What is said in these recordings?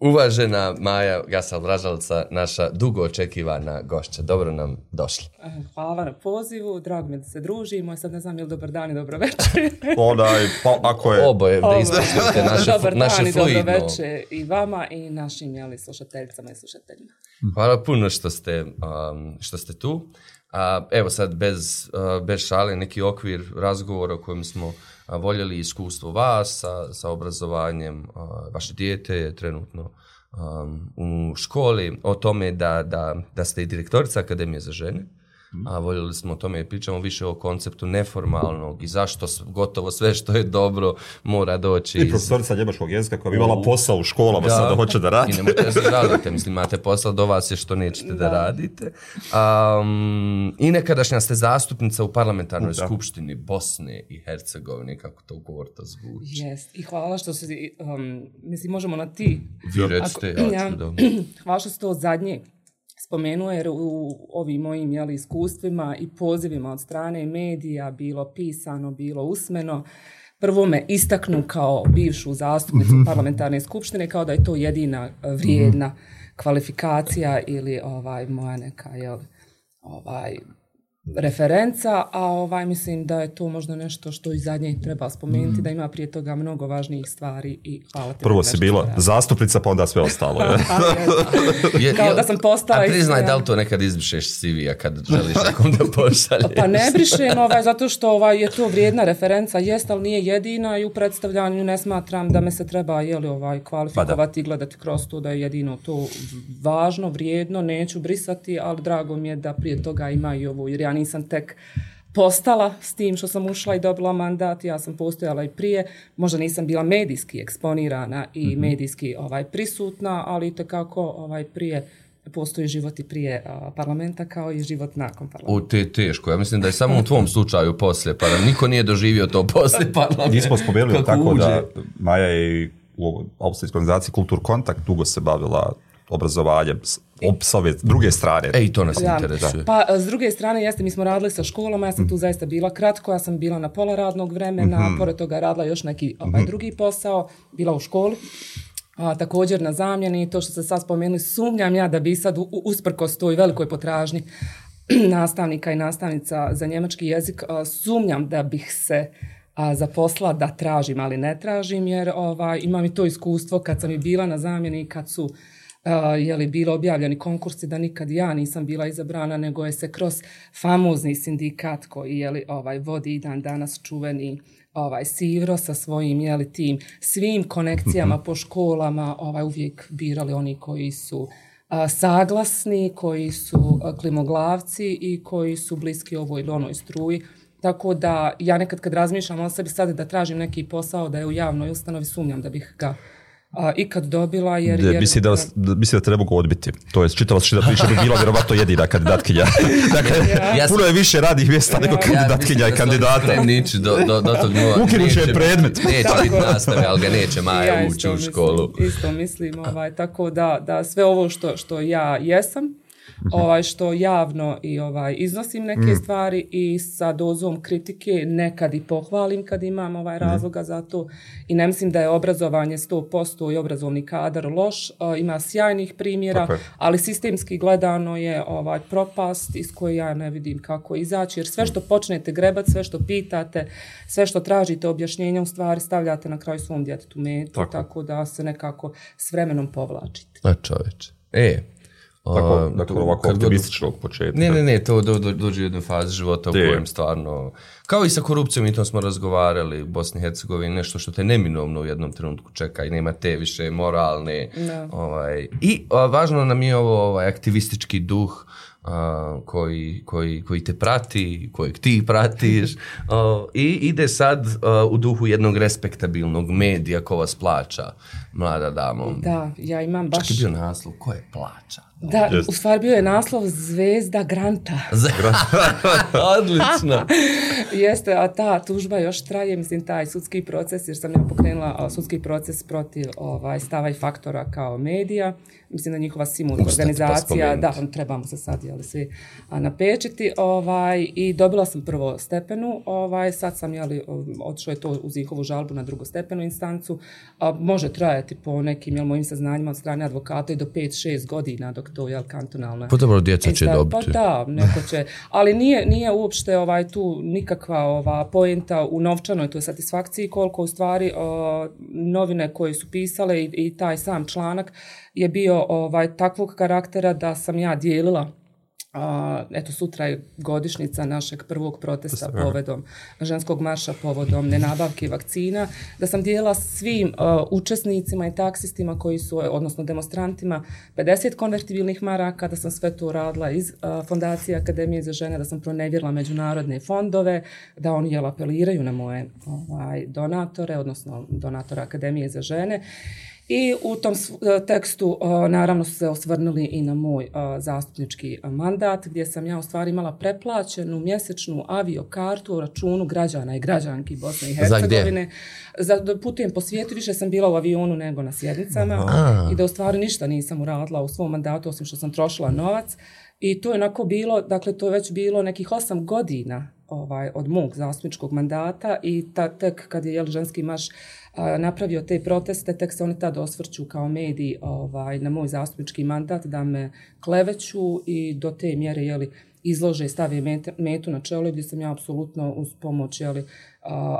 Uvažena Maja Gasal-Vražalca, naša dugo očekivana gošća. Dobro nam došla. Hvala na pozivu, drago mi da se družimo. Sad ne znam je li dobar dan i dobro večer. Onaj, pa ako je... Oboje, da ispoštujete naše, dobar naše dan i fluidno. dobro večer i vama i našim jeli, slušateljicama i slušateljima. Hvala puno što ste, um, što ste tu. A, evo sad bez, uh, bez šale neki okvir razgovora o kojem smo voljeli iskustvo vas sa, sa obrazovanjem a, vaše dijete je trenutno um, u školi, o tome da, da, da ste i direktorica Akademije za žene. A voljeli smo o tome i pričamo više o konceptu neformalnog i zašto gotovo sve što je dobro mora doći I iz profesorica njemačkog jezika koja bi imala posao u školama, da. sada hoće da radi. I nemojte da se žalite, mislim, imate posao, do vas je što nećete da, radite. Um, I nekadašnja ste zastupnica u parlamentarnoj Da. skupštini Bosne i Hercegovine, kako to ugovorto zvuči. Jest. I hvala što se, um, mislim, možemo na ti. Vi recite, ja ću da... hvala što se to zadnje spomenuo, jer u ovim mojim jeli, iskustvima i pozivima od strane medija, bilo pisano, bilo usmeno, prvo me istaknu kao bivšu zastupnicu parlamentarne skupštine, kao da je to jedina eh, vrijedna kvalifikacija ili ovaj moja neka jel, ovaj referenca, a ovaj mislim da je to možda nešto što i zadnje treba spomenuti, da ima prije toga mnogo važnijih stvari i hvala te. Prvo si bila ja- zastupnica, pa onda sve ostalo. Je. Pa, je, Je- Kao je- da sam postala A priznaj, da li to nekad izbrišeš CV-a kad želiš nekom da pošalješ? Pa ne brišem ovaj, zato što ovaj, je to vrijedna referenca, jest, ali nije jedina i u predstavljanju ne smatram da me se treba jeli, ovaj, kvalifikovati i gledati kroz to da je jedino to važno, vrijedno, neću brisati, ali drago mi je da prije toga ima i ovo, jer ja nisam tek postala s tim što sam ušla i dobila mandat, ja sam postojala i prije, možda nisam bila medijski eksponirana i medijski ovaj prisutna, ali tekako ovaj prije postoji život i prije a, parlamenta kao i život nakon parlamenta. U te teško, ja mislim da je samo u tvom slučaju poslije, pa da niko nije doživio to poslije parlamenta. Nismo spomenuli Kako tako uđe. da Maja je u ovoj austrijskoj organizaciji Kultur Kontakt dugo se bavila obrazovanjem s, ove druge strane. Ej, to nas Da. interesuje. Pa s druge strane, jeste, mi smo radili sa školama, ja sam tu zaista bila kratko, ja sam bila na pola radnog vremena, pored toga radila još neki ovaj, drugi posao, bila u školi. A, također na zamjeni, to što ste sad spomenuli, sumnjam ja da bi sad u- u- usprkos toj velikoj potražnji nastavnika i nastavnica za njemački jezik, a, sumnjam da bih se a, zaposla da tražim, ali ne tražim, jer ovaj, imam i to iskustvo kad sam i bila na zamjeni, kad su Uh, je li bilo objavljeni konkursi da nikad ja nisam bila izabrana, nego je se kroz famozni sindikat koji je li, ovaj, vodi dan danas čuveni ovaj Sivro sa svojim je li, tim svim konekcijama po školama ovaj uvijek birali oni koji su a, saglasni, koji su a, klimoglavci i koji su bliski ovoj ili onoj struji. Tako da ja nekad kad razmišljam o sebi sad da tražim neki posao da je u javnoj ustanovi, sumnjam da bih ga a, ikad dobila. Jer, Da, jer, misli da, vas- da, misli da treba ga odbiti. To je čitava suština priče bi bila vjerovatno jedina kandidatkinja. dakle, Ja puno je više radnih mjesta nego kandidatkinja i kandidata. ići do, do, do tog nivoa. Ukinut će Neće- predmet. Neće biti nastave, ali ga neće Maja Ja ući u mislim, školu. Isto mislim, ovaj, tako da, da sve ovo što, što ja jesam, ovaj, što javno i ovaj iznosim neke stvari i sa dozom kritike nekad i pohvalim kad imam ovaj razloga za to i ne mislim da je obrazovanje 100% i obrazovni kadar loš, a, ima sjajnih primjera, je. ali sistemski gledano je ovaj propast iz koje ja ne vidim kako izaći, jer sve što počnete grebat, sve što pitate, sve što tražite objašnjenja u stvari stavljate na kraju svom djetetu metu, Tako. tako, da se nekako s vremenom povlačite. A čoveče. E, Tako, dakle, ovako god- optimističnog početka. Ne, ne, ne, to do, do, dođe u jednu fazu života u kojem stvarno, kao i sa korupcijom, i to smo razgovarali u Bosni i Hercegovini, nešto što te neminovno u jednom trenutku čeka i nema te više moralne. Da. Ovaj, I a, važno nam je ovo ovaj, aktivistički duh a, koji, koji, koji te prati, kojeg ti pratiš a, i ide sad a, u duhu jednog respektabilnog medija ko vas plaća, mlada damo. Da, ja imam baš... Čak je bio naslov, ko je plaća? Da, Jest. u stvari bio je naslov Zvezda Granta. Odlično. Jeste, a ta tužba još traje, mislim, taj sudski proces, jer sam ja pokrenula a, sudski proces protiv ovaj, stava i faktora kao medija. Mislim da njihova simul organizacija, da, trebamo se sad jeli, svi napečiti. Ovaj, I dobila sam prvo stepenu, ovaj, sad sam, jeli, otišao je to uz njihovu žalbu na drugu stepenu instancu. A, može trajati po nekim, jel, mojim saznanjima od strane advokata i do 5-6 godina dok to, jel, kantonalna... Pa dobro, djeca će dobiti. Pa da, neko će. Ali nije, nije uopšte ovaj, tu nikakva ova poenta u novčanoj toj satisfakciji koliko u stvari o, novine koje su pisale i, i taj sam članak je bio ovaj takvog karaktera da sam ja dijelila a, eto sutra je godišnica našeg prvog protesta Sada. povedom ženskog marša povodom nenabavke vakcina, da sam dijela svim a, učesnicima i taksistima koji su, odnosno demonstrantima, 50 konvertibilnih maraka, da sam sve to radila iz a, Fondacije Akademije za žene, da sam pronevjerila međunarodne fondove, da oni jel apeliraju na moje ovaj, donatore, odnosno donatore Akademije za žene. I u tom e, tekstu e, naravno su se osvrnuli i na moj e, zastupnički mandat gdje sam ja u stvari imala preplaćenu mjesečnu aviokartu u računu građana i građanki Bosne i Hercegovine. Za gdje? Za putujem po svijetu, više sam bila u avionu nego na sjednicama Aha. i da u stvari ništa nisam uradila u svom mandatu osim što sam trošila novac. I to je onako bilo, dakle to je već bilo nekih osam godina ovaj, od mog zastupničkog mandata i ta, tek kad je jel, ženski maš a, napravio te proteste, tek se oni tad osvrću kao mediji ovaj, na moj zastupnički mandat da me kleveću i do te mjere jeli, izlože i stave met, metu na čelo gdje sam ja apsolutno uz pomoć jeli,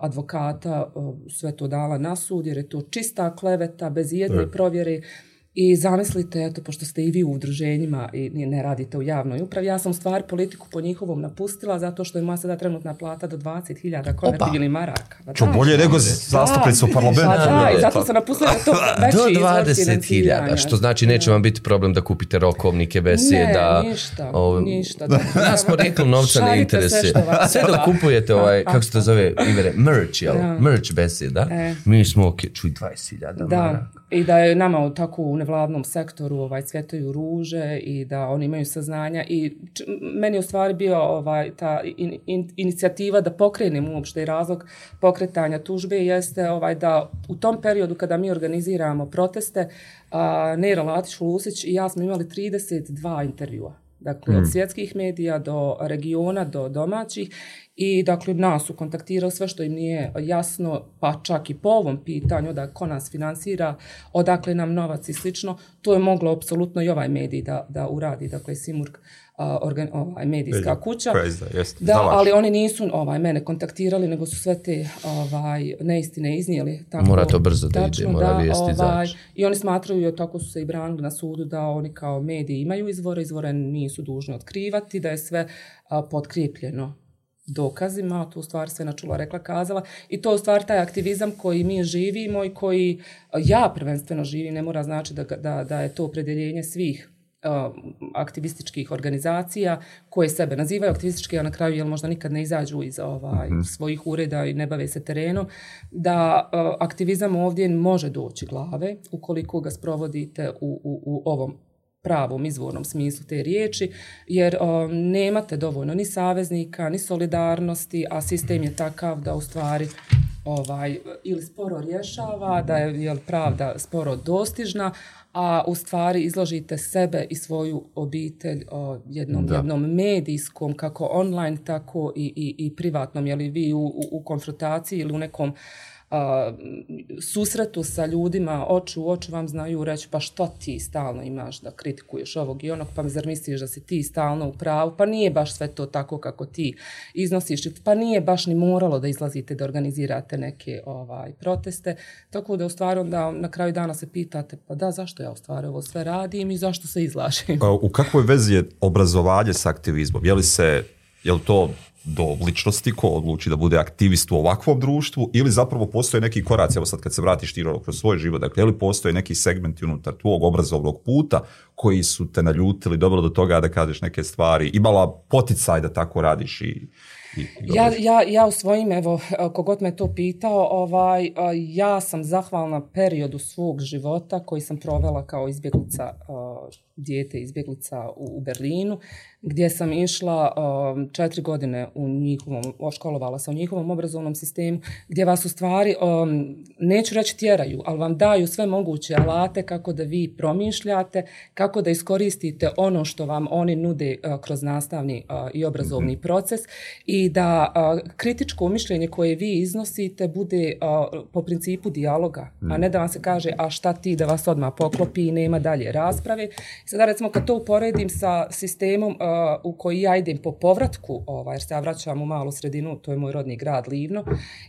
advokata sve to dala na sud jer je to čista kleveta bez jedne provjere I zamislite, eto, pošto ste i vi u udruženjima i ne radite u javnoj upravi, ja sam stvar politiku po njihovom napustila zato što je moja sada trenutna plata do 20.000 konvertibilni maraka. Pa Čo bolje nego zastupnicu u parlamentu. Pa da, i zato sam napustila to veći Do 20.000, što znači neće vam biti problem da kupite rokovnike, besije, ne, da... Ne, ništa, ništa. Da, ja smo rekli novca ne interese. Sve, sve dok kupujete ovaj, kako se to zove, Ivere, merch, jel? Da. Merch besije, da? E. Mi smo, ok, čuj, 20.000 maraka. I da je nama tako u nevladnom sektoru ovaj cvjetaju ruže i da oni imaju saznanja i č, meni je u stvari bio ovaj ta in, in, inicijativa da pokrenem uopšte i razlog pokretanja tužbe jeste ovaj da u tom periodu kada mi organiziramo proteste a, Nera Latić Lusić i ja smo imali 32 intervjua dakle mm. od svjetskih medija do regiona do domaćih I dakle, nas su kontaktirali sve što im nije jasno, pa čak i po ovom pitanju da ko nas finansira, odakle nam novac i slično, to je moglo apsolutno i ovaj medij da, da uradi, dakle, Simurg, organ, ovaj, medijska Vidim, kuća. Prezda, jest, da, ali oni nisu ovaj mene kontaktirali, nego su sve te ovaj, neistine iznijeli. Tako, mora to brzo da tačno, ide, mora da, vijesti ovaj, I oni smatruju, tako su se i branili na sudu, da oni kao mediji imaju izvore, izvore nisu dužni otkrivati, da je sve uh, podkrijepljeno dokazima, tu stvar sve načula rekla, kazala. I to u stvari taj aktivizam koji mi živimo i koji ja prvenstveno živim, ne mora znači da, da, da je to opredeljenje svih uh, aktivističkih organizacija koje sebe nazivaju aktivistički, a na kraju jel možda nikad ne izađu iz ovaj, mm -hmm. svojih ureda i ne bave se terenom, da uh, aktivizam ovdje može doći glave ukoliko ga sprovodite u, u, u ovom pravom izvornom smislu te riječi, jer o, nemate dovoljno ni saveznika, ni solidarnosti, a sistem je takav da u stvari ovaj, ili sporo rješava, da je jel, pravda sporo dostižna, a u stvari izložite sebe i svoju obitelj o, jednom, jednom medijskom, kako online, tako i, i, i privatnom, jeli vi u, u, u konfrontaciji ili u nekom uh, a, susretu sa ljudima, oči u oči vam znaju reći pa što ti stalno imaš da kritikuješ ovog i onog, pa zar misliš da si ti stalno u pravu, pa nije baš sve to tako kako ti iznosiš, pa nije baš ni moralo da izlazite da organizirate neke ovaj proteste, tako da u stvari onda na kraju dana se pitate pa da, zašto ja u stvari ovo sve radim i zašto se izlažem? Pa u kakvoj vezi je obrazovanje sa aktivizmom? Je li se, je li to do ličnosti ko odluči da bude aktivist u ovakvom društvu ili zapravo postoje neki koraci, evo sad kad se vratiš ti kroz svoj život, dakle, ili postoje neki segmenti unutar tvog obrazovnog puta koji su te naljutili dobro do toga da kažeš neke stvari, imala poticaj da tako radiš i, i, i ja, ja, ja u svojim, evo, kogod me to pitao, ovaj, ja sam zahvalna periodu svog života koji sam provela kao izbjeglica dijete izbjeglica u, u Berlinu, gdje sam išla um, četiri godine u njihovom, oškolovala sam u njihovom obrazovnom sistemu, gdje vas u stvari, um, neću reći tjeraju, ali vam daju sve moguće alate kako da vi promišljate, kako da iskoristite ono što vam oni nude uh, kroz nastavni uh, i obrazovni mm -hmm. proces i da uh, kritičko mišljenje koje vi iznosite bude uh, po principu dijaloga, mm. a ne da vam se kaže a šta ti da vas odmah poklopi i nema dalje rasprave. Sada recimo kad to uporedim sa sistemom uh, u koji ja idem po povratku, ovaj, jer se ja vraćam u malu sredinu, to je moj rodni grad Livno,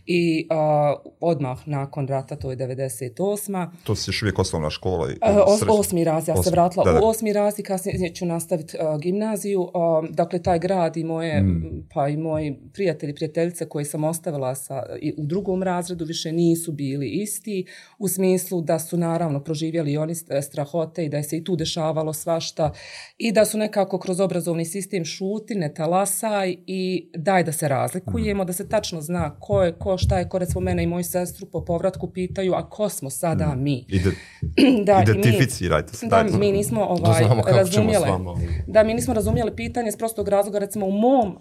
i uh, odmah nakon rata, to je 98. To se još uvijek osnovna škola? I, uh, os, osmi raz, ja Osmi. se vratila da, da. u osmi raz i kasnije ću nastaviti uh, gimnaziju. Uh, dakle, taj grad i moje, mm. pa i moji prijatelji, prijateljice koje sam ostavila sa, i u drugom razredu više nisu bili isti, u smislu da su naravno proživjeli oni strahote i da je se i tu dešavalo svašta i da su nekako kroz obrazovni sistem šuti, ne talasaj i daj da se razlikujemo, mm. da se tačno zna ko je, ko, šta je, ko recimo mene i moju sestru po povratku pitaju, a ko smo sada mm. mi? Ide, da, identificirajte se. Da, mi nismo ovaj, da razumjeli. Da, mi nismo razumjeli pitanje s prostog razloga, recimo u mom, uh,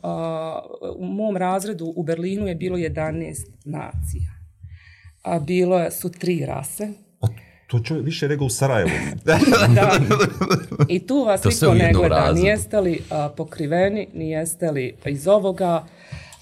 u mom razredu u Berlinu je bilo 11 nacija. A bilo su tri rase. To će više nego u Sarajevu. da. I tu vas niko ne gleda. Nijeste li a, pokriveni, nijeste li iz ovoga,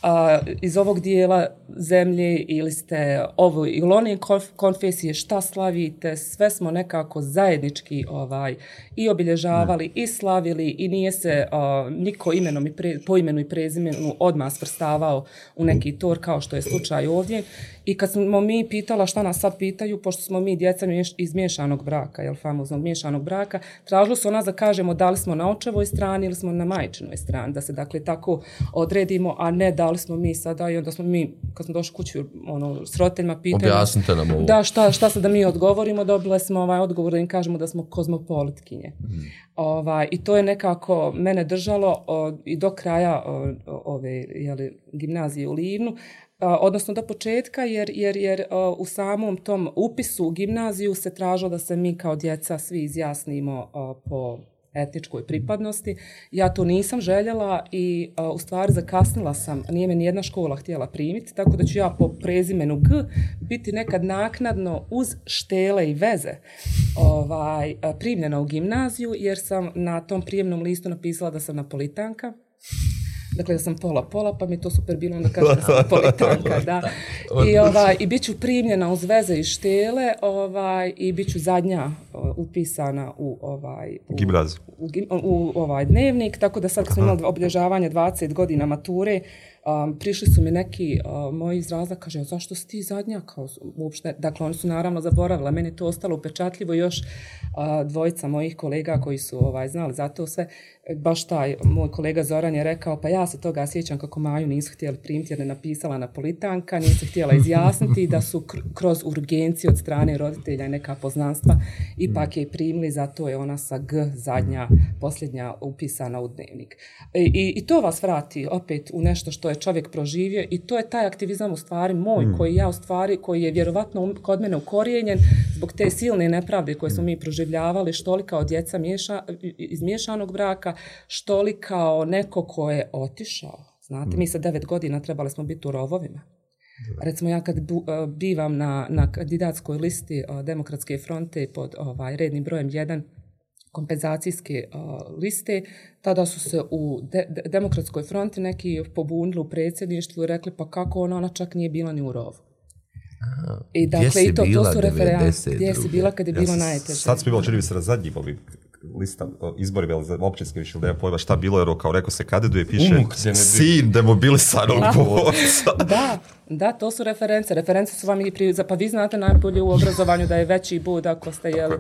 a, iz ovog dijela zemlje ili ste ovo ili one konfesije, šta slavite, sve smo nekako zajednički ovaj i obilježavali ne. i slavili i nije se a, niko imenom i pre, po imenu i prezimenu odmah svrstavao u neki tor kao što je slučaj ovdje. I kad smo mi pitala šta nas sad pitaju, pošto smo mi djeca iz miješanog braka, jel famoznog miješanog braka, tražilo su nas da kažemo da li smo na očevoj strani ili smo na majčinoj strani, da se dakle tako odredimo, a ne da li smo mi sada i onda smo mi, kad smo došli kuću, ono, s roditeljima pitali. Objasnite nam ovo. Da, šta, šta se da mi odgovorimo, dobile smo ovaj odgovor da im kažemo da smo kozmopolitkinje. Mm. Ovaj, I to je nekako mene držalo o, i do kraja o, o, ove jeli, gimnazije u Livnu, odnosno do početka, jer, jer, jer u samom tom upisu u gimnaziju se tražilo da se mi kao djeca svi izjasnimo po etničkoj pripadnosti. Ja to nisam željela i a, u stvari zakasnila sam, nije me nijedna škola htjela primiti, tako da ću ja po prezimenu G biti nekad naknadno uz štele i veze ovaj, primljena u gimnaziju, jer sam na tom prijemnom listu napisala da sam napolitanka. Dakle, da sam pola-pola, pa mi to super bilo onda kažem da sam politanka, da. I, ovaj, I bit ću primljena uz veze i štele ovaj, i bit ću zadnja upisana u ovaj... U, Gimnaziju. U, u, u, ovaj dnevnik, tako da sad smo imali obilježavanje 20 godina mature, um, prišli su mi neki uh, moji iz razlaka, kaže, zašto si ti zadnja? Kao, uopšte, dakle, oni su naravno zaboravila, meni to ostalo upečatljivo, još uh, dvojica mojih kolega koji su ovaj, znali za to sve, baš taj moj kolega Zoran je rekao, pa ja se toga sjećam kako Maju nisu htjeli primiti jer je napisala napolitanka, nije htjela izjasniti da su kroz urgenciju od strane roditelja i neka poznanstva ipak je primili, zato je ona sa G zadnja, posljednja upisana u dnevnik. I, i, I to vas vrati opet u nešto što je čovjek proživio i to je taj aktivizam u stvari moj mm. koji ja u stvari, koji je vjerovatno kod mene ukorijenjen zbog te silne nepravde koje smo mi proživljavali što li kao djeca miješa, iz miješanog braka, što li kao neko ko je otišao. Znate, mm. mi sa devet godina trebali smo biti u rovovima. Recimo ja kad bu, uh, bivam na, na kandidatskoj listi uh, Demokratske fronte pod ovaj rednim brojem 1 kompenzacijske uh, liste, tada su se u de, de, Demokratskoj fronti neki pobunili u predsjedništvu i rekli pa kako ona, ona čak nije bila ni u rovu. I dakle, i to, to su referenci. Gdje si bila kad je bilo ja, najteže? Sad smo bilo, čini mi se, na zadnjim ovim lista izbori za općinske više da pojma šta bilo jer kao rekao se kandiduje piše Unuk sin demobilisanog borca. da, da, to su reference. Reference su vam i pri, pa vi znate najbolje u obrazovanju da je veći bud ako ste jeli.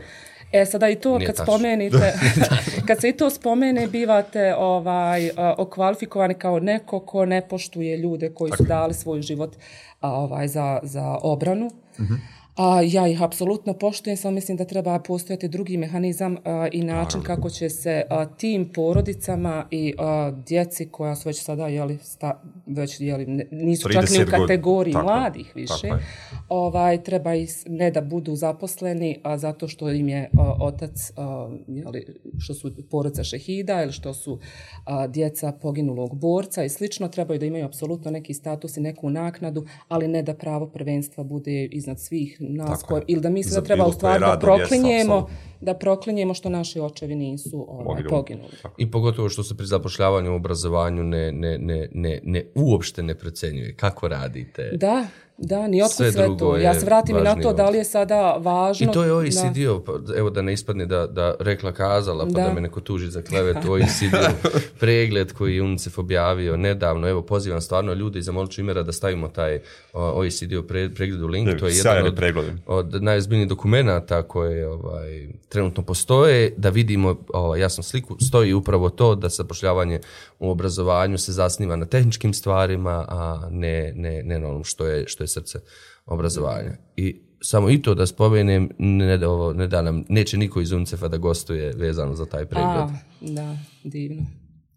E sada i to Nije kad taš. spomenite, kad se i to spomene, bivate ovaj okvalifikovani kao neko ko ne poštuje ljude koji su dali svoj život ovaj za za obranu. Mhm. A, ja ih apsolutno poštujem, samo mislim da treba postojati drugi mehanizam a, i način kako će se a, tim porodicama i a, djeci koja su već sada, jeli, sta, već, jeli, nisu čak ni u 30 god- kategoriji tako mladih više, tako ovaj, treba ih s- ne da budu zaposleni, a zato što im je a, otac, a, jeli, što su porodica šehida ili što su a, djeca poginulog borca i slično, trebaju da imaju apsolutno neki status i neku naknadu, ali ne da pravo prvenstva bude iznad svih nas, je. ili da mi da treba u stvari da proklinjemo, da proklinjemo što naši očevi nisu ovaj, Poginuli. poginuli. I pogotovo što se pri zapošljavanju u obrazovanju ne, ne, ne, ne, ne uopšte ne precenjuje. Kako radite? Da, da, ni otkud Sve sve, drugo to. Ja je se vratim i na to da li je sada važno... I to je ovaj da. OECD, pa, evo da ne ispadne da, da rekla kazala, pa da, Da. me neko tuži za klevetu, OECD pregled koji je UNICEF objavio nedavno, evo pozivam stvarno ljude i zamolit ću Imera da stavimo taj OECD pre, pregled u link, to je jedan od, od najozbiljnijih dokumenata koje ovaj, trenutno postoje, da vidimo ovaj, jasnu sliku, stoji upravo to da zapošljavanje u obrazovanju se zasniva na tehničkim stvarima, a ne, ne, ne na onom što je, što je srce obrazovanja. I samo i to da spomenem, ne da, ovo, ne da nam, neće niko iz UNCEF-a da gostuje vezano za taj pregled. A, da, divno.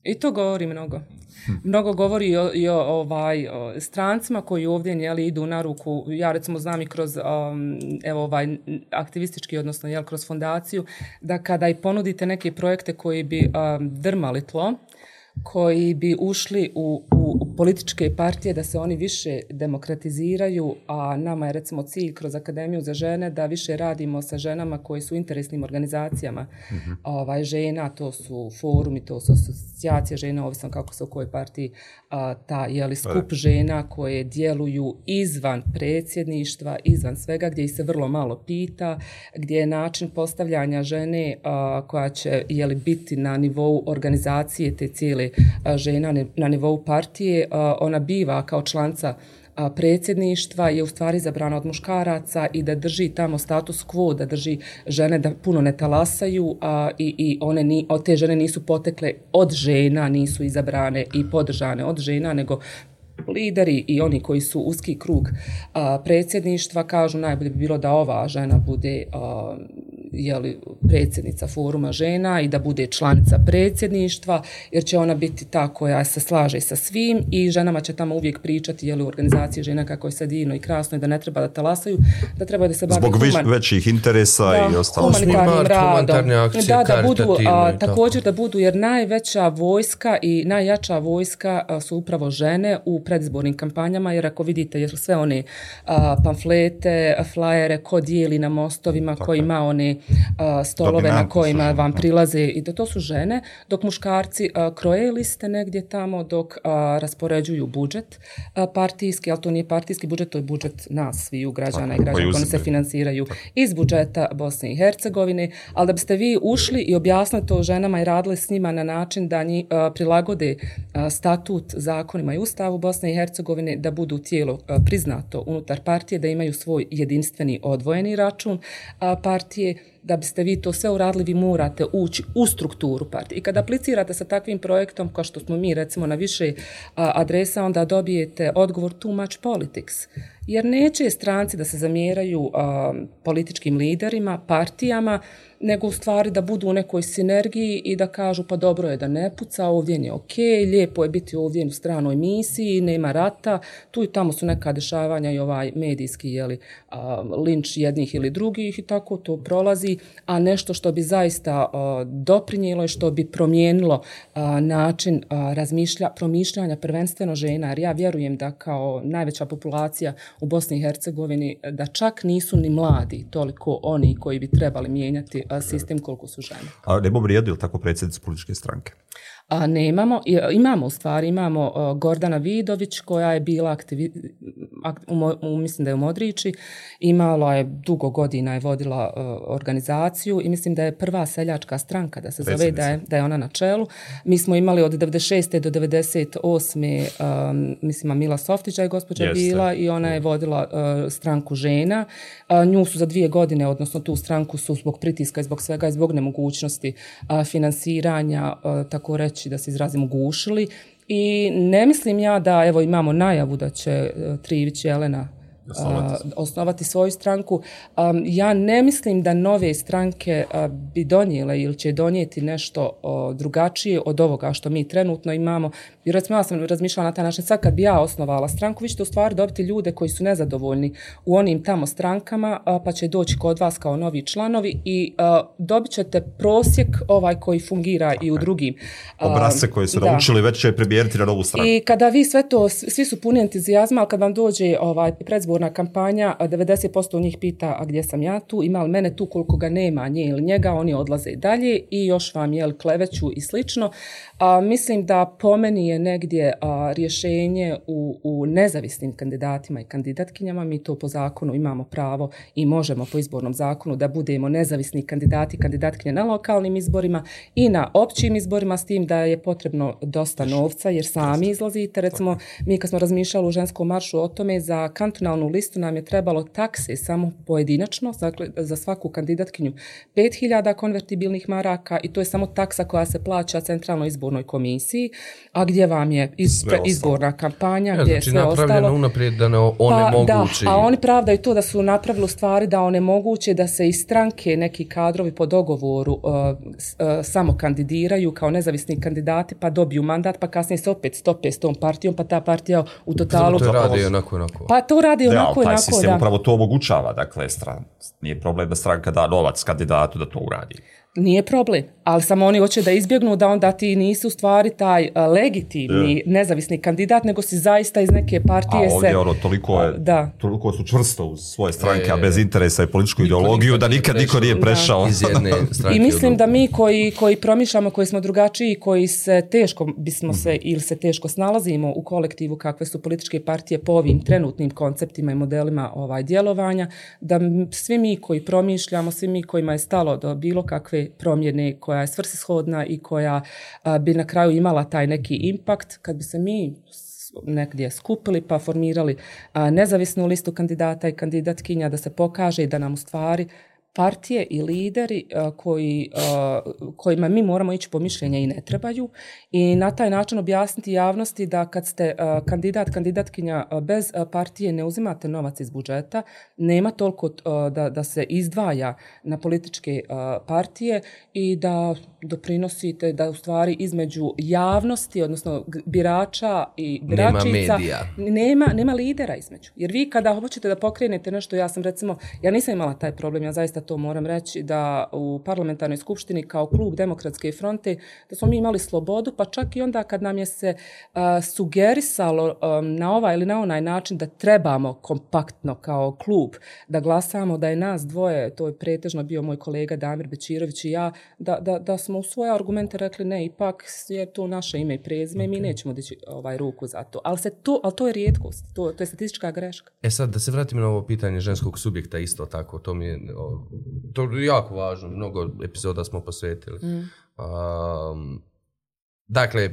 I to govori mnogo. Mnogo govori i o, i o, ovaj, o strancima koji ovdje njeli, idu na ruku. Ja recimo znam i kroz um, evo, ovaj, aktivistički, odnosno jel, kroz fondaciju, da kada i ponudite neke projekte koji bi um, drmali tlo, koji bi ušli u, u, u političke partije da se oni više demokratiziraju, a nama je recimo cilj kroz Akademiju za žene da više radimo sa ženama koji su interesnim organizacijama. Ovaj, žena, to su forumi, to su asocijacije žena, ovisno kako se u kojoj partiji a, ta jeli, skup žena koje djeluju izvan predsjedništva, izvan svega, gdje se vrlo malo pita, gdje je način postavljanja žene a, koja će jeli, biti na nivou organizacije te cijele a, žena ne- na nivou partije, a, ona biva kao članca predsjedništva je u stvari zabrana od muškaraca i da drži tamo status quo, da drži žene da puno ne talasaju a, i, i one ni, o, te žene nisu potekle od žena, nisu izabrane i podržane od žena, nego lideri i oni koji su uski krug a, predsjedništva kažu najbolje bi bilo da ova žena bude a, jeli, predsjednica foruma žena i da bude članica predsjedništva, jer će ona biti ta koja se slaže sa svim i ženama će tamo uvijek pričati jeli, u organizaciji žena kako je sad divno i krasno i da ne treba da talasaju, da treba da se bavi Zbog human- većih interesa i ostalo. humanitarnim Smart, radom. akcije, da, da budu, a, tako. također da budu, jer najveća vojska i najjača vojska a, su upravo žene u predizbornim kampanjama, jer ako vidite jer sve one a, pamflete, flajere, ko dijeli na mostovima, ko ima one stolove na su kojima vam prilaze i da to su žene, dok muškarci kroje liste negdje tamo, dok raspoređuju budžet partijski, ali to nije partijski budžet, to je budžet nas, sviju građana Tako, i građana, koji oni se finansiraju iz budžeta Bosne i Hercegovine, ali da biste vi ušli i objasnili to ženama i radili s njima na način da nji a, prilagode statut zakonima i ustavu Bosne i Hercegovine, da budu tijelo priznato unutar partije, da imaju svoj jedinstveni odvojeni račun partije, da biste vi to sve uradili, vi morate ući u strukturu partije. I kada aplicirate sa takvim projektom, kao što smo mi recimo na više a, adresa, onda dobijete odgovor too much politics. Jer neće stranci da se zamjeraju a, političkim liderima, partijama, nego u stvari da budu u nekoj sinergiji i da kažu pa dobro je da ne puca, ovdje je ok, lijepo je biti ovdje u stranoj misiji, nema rata, tu i tamo su neka dešavanja i ovaj medijski jeli, a, linč jednih ili drugih i tako to prolazi, a nešto što bi zaista a, doprinijelo i što bi promijenilo a, način a, razmišlja, promišljanja prvenstveno žena, jer ja vjerujem da kao najveća populacija u Bosni i Hercegovini, da čak nisu ni mladi toliko oni koji bi trebali mijenjati sistem koliko su žene. A ne bom rijedio tako predsjednici političke stranke? A nemamo, i- imamo u stvari, imamo uh, Gordana Vidović koja je bila aktivi, ak, u, u, mislim da je u Modrići, imala je dugo godina je vodila uh, organizaciju i mislim da je prva seljačka stranka da se zove da je, da je ona na čelu. Mi smo imali od 96. do 98. Um, mislim, Mila Softića je gospođa Jeste. bila i ona je vodila uh, stranku žena. A, nju su za dvije godine, odnosno tu stranku su zbog pritiska i zbog svega i zbog nemogućnosti a, finansiranja, a, tako reći da se izrazimo, gušili. I ne mislim ja da, evo imamo najavu da će e, Trivić Jelena osnovati svoju stranku. ja ne mislim da nove stranke bi donijele ili će donijeti nešto drugačije od ovoga što mi trenutno imamo. Jer recimo ja sam razmišljala na taj način, sad kad bi ja osnovala stranku, vi ćete u stvari dobiti ljude koji su nezadovoljni u onim tamo strankama, pa će doći kod vas kao novi članovi i dobit ćete prosjek ovaj koji fungira i u drugim. Obrasce koje su naučili već će premjeriti na novu stranku. I kada vi sve to, svi su puni entuzijazma, ali kad vam dođe ovaj predzborna kampanja, 90% njih pita a gdje sam ja tu, ima li mene tu koliko ga nema, nje ili njega, oni odlaze dalje i još vam je kleveću i slično. A, mislim da po meni je negdje rješenje u, u nezavisnim kandidatima i kandidatkinjama. Mi to po zakonu imamo pravo i možemo po izbornom zakonu da budemo nezavisni kandidati i kandidatkinje na lokalnim izborima i na općim izborima s tim da je potrebno dosta novca jer sami izlazite. Recimo, mi kad smo razmišljali u ženskom maršu o tome, za kantonalnu listu nam je trebalo takse samo pojedinačno, dakle za svaku kandidatkinju 5000 konvertibilnih maraka i to je samo taksa koja se plaća centralnoj izbornoj komisiji, a gdje vam je izborna kampanja, gdje znači je sve ostalo. unaprijed da ne pa, da, a oni pravdaju to da su napravili stvari da onemoguće da se iz stranke neki kadrovi po dogovoru uh, uh, samo kandidiraju kao nezavisni kandidati pa dobiju mandat pa kasnije se opet stope s tom partijom pa ta partija u totalu... To radi onako onako. Pa to radi onako onako, taj sistem upravo to omogućava, dakle, stran, nije problem da stranka da novac kandidatu da to uradi. Nije problem, ali samo oni hoće da izbjegnu da onda ti nisi u stvari taj legitimni nezavisni kandidat, nego si zaista iz neke partije a ovdje se... ono, toliko, je, da. toliko su čvrsto u svoje stranke, a bez interesa i političku ideologiju, da nikad niko nije prešao. Iz jedne I mislim da mi koji, koji promišljamo, koji smo drugačiji, koji se teško bismo se ili se teško snalazimo u kolektivu kakve su političke partije po ovim trenutnim konceptima i modelima ovaj djelovanja, da svi mi koji promišljamo, svi mi kojima je stalo do bilo kakve promjene koja je svrsishodna i koja bi na kraju imala taj neki impakt. Kad bi se mi negdje skupili pa formirali nezavisnu listu kandidata i kandidatkinja da se pokaže i da nam u stvari partije i lideri koji, kojima mi moramo ići po mišljenje i ne trebaju i na taj način objasniti javnosti da kad ste kandidat, kandidatkinja bez partije ne uzimate novac iz budžeta, nema toliko da, da se izdvaja na političke partije i da doprinosite da u stvari između javnosti, odnosno birača i biračica nema, nema, lidera između. Jer vi kada hoćete da pokrenete nešto, ja sam recimo, ja nisam imala taj problem, ja zaista to moram reći, da u parlamentarnoj skupštini kao klub Demokratske fronte, da smo mi imali slobodu, pa čak i onda kad nam je se sugerisalo na ovaj ili na onaj način da trebamo kompaktno kao klub da glasamo, da je nas dvoje, to je pretežno bio moj kolega Damir Bečirović i ja, da, da, da smo u svoje argumente rekli ne, ipak je to naše ime i prezime i mi nećemo dići ovaj ruku za to. Ali, se to, ali to je rijetkost, to, to je statistička greška. E sad, da se vratimo na ovo pitanje ženskog subjekta isto tako, to mi je, to je jako važno, mnogo epizoda smo posvetili. Mm. dakle,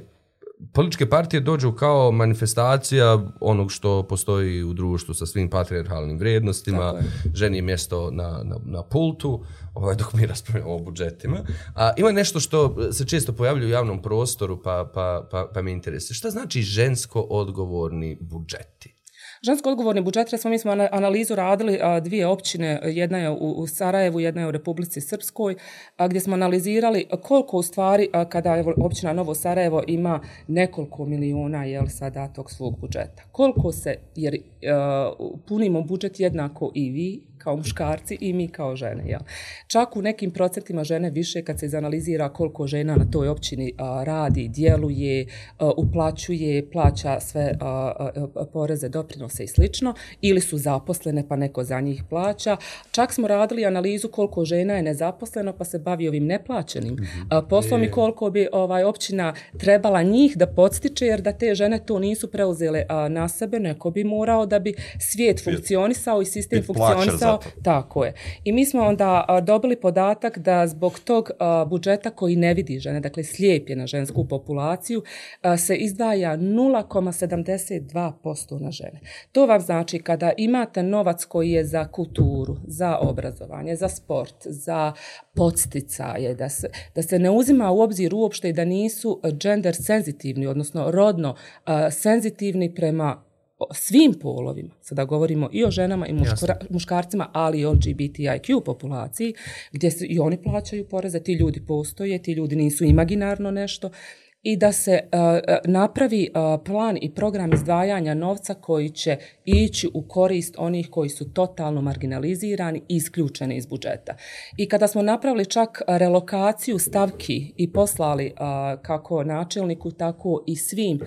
političke partije dođu kao manifestacija onog što postoji u društvu sa svim patriarhalnim vrijednostima, ženi mjesto na, na, na pultu, ovaj, dok mi raspravljamo o budžetima. A ima nešto što se često pojavljuje u javnom prostoru, pa, pa, pa, pa me interesuje. Šta znači žensko odgovorni budžeti? Žensko odgovorni budžet, recimo mi smo analizu radili dvije općine, jedna je u, Sarajevu, jedna je u Republici Srpskoj, gdje smo analizirali koliko u stvari kada je općina Novo Sarajevo ima nekoliko miliona jel sada tog svog budžeta. Koliko se, jer e, punimo budžet jednako i vi kao muškarci i mi kao žene. Jel? Čak u nekim procentima žene više kad se izanalizira koliko žena na toj općini radi, djeluje, uplaćuje, plaća sve poreze, doprinose i slično, ili su zaposlene pa neko za njih plaća. Čak smo radili analizu koliko žena je nezaposleno pa se bavi ovim neplaćenim mm poslom i koliko bi ovaj općina trebala njih da podstiče jer da te žene to nisu preuzele na sebe, neko bi morao da bi svijet funkcionisao i sistem funkcionisao tako je. I mi smo onda dobili podatak da zbog tog budžeta koji ne vidi žene, dakle slijep je na žensku populaciju, se izdvaja 0,72% na žene. To vam znači kada imate novac koji je za kulturu, za obrazovanje, za sport, za podsticaje, da se, da se ne uzima u obzir uopšte i da nisu gender senzitivni, odnosno rodno senzitivni prema svim polovima, sada govorimo i o ženama i muškora, muškarcima, ali i o LGBTIQ populaciji, gdje se i oni plaćaju poreze, ti ljudi postoje, ti ljudi nisu imaginarno nešto, i da se uh, napravi uh, plan i program izdvajanja novca koji će ići u korist onih koji su totalno marginalizirani i isključeni iz budžeta. I kada smo napravili čak relokaciju stavki i poslali uh, kako načelniku, tako i svim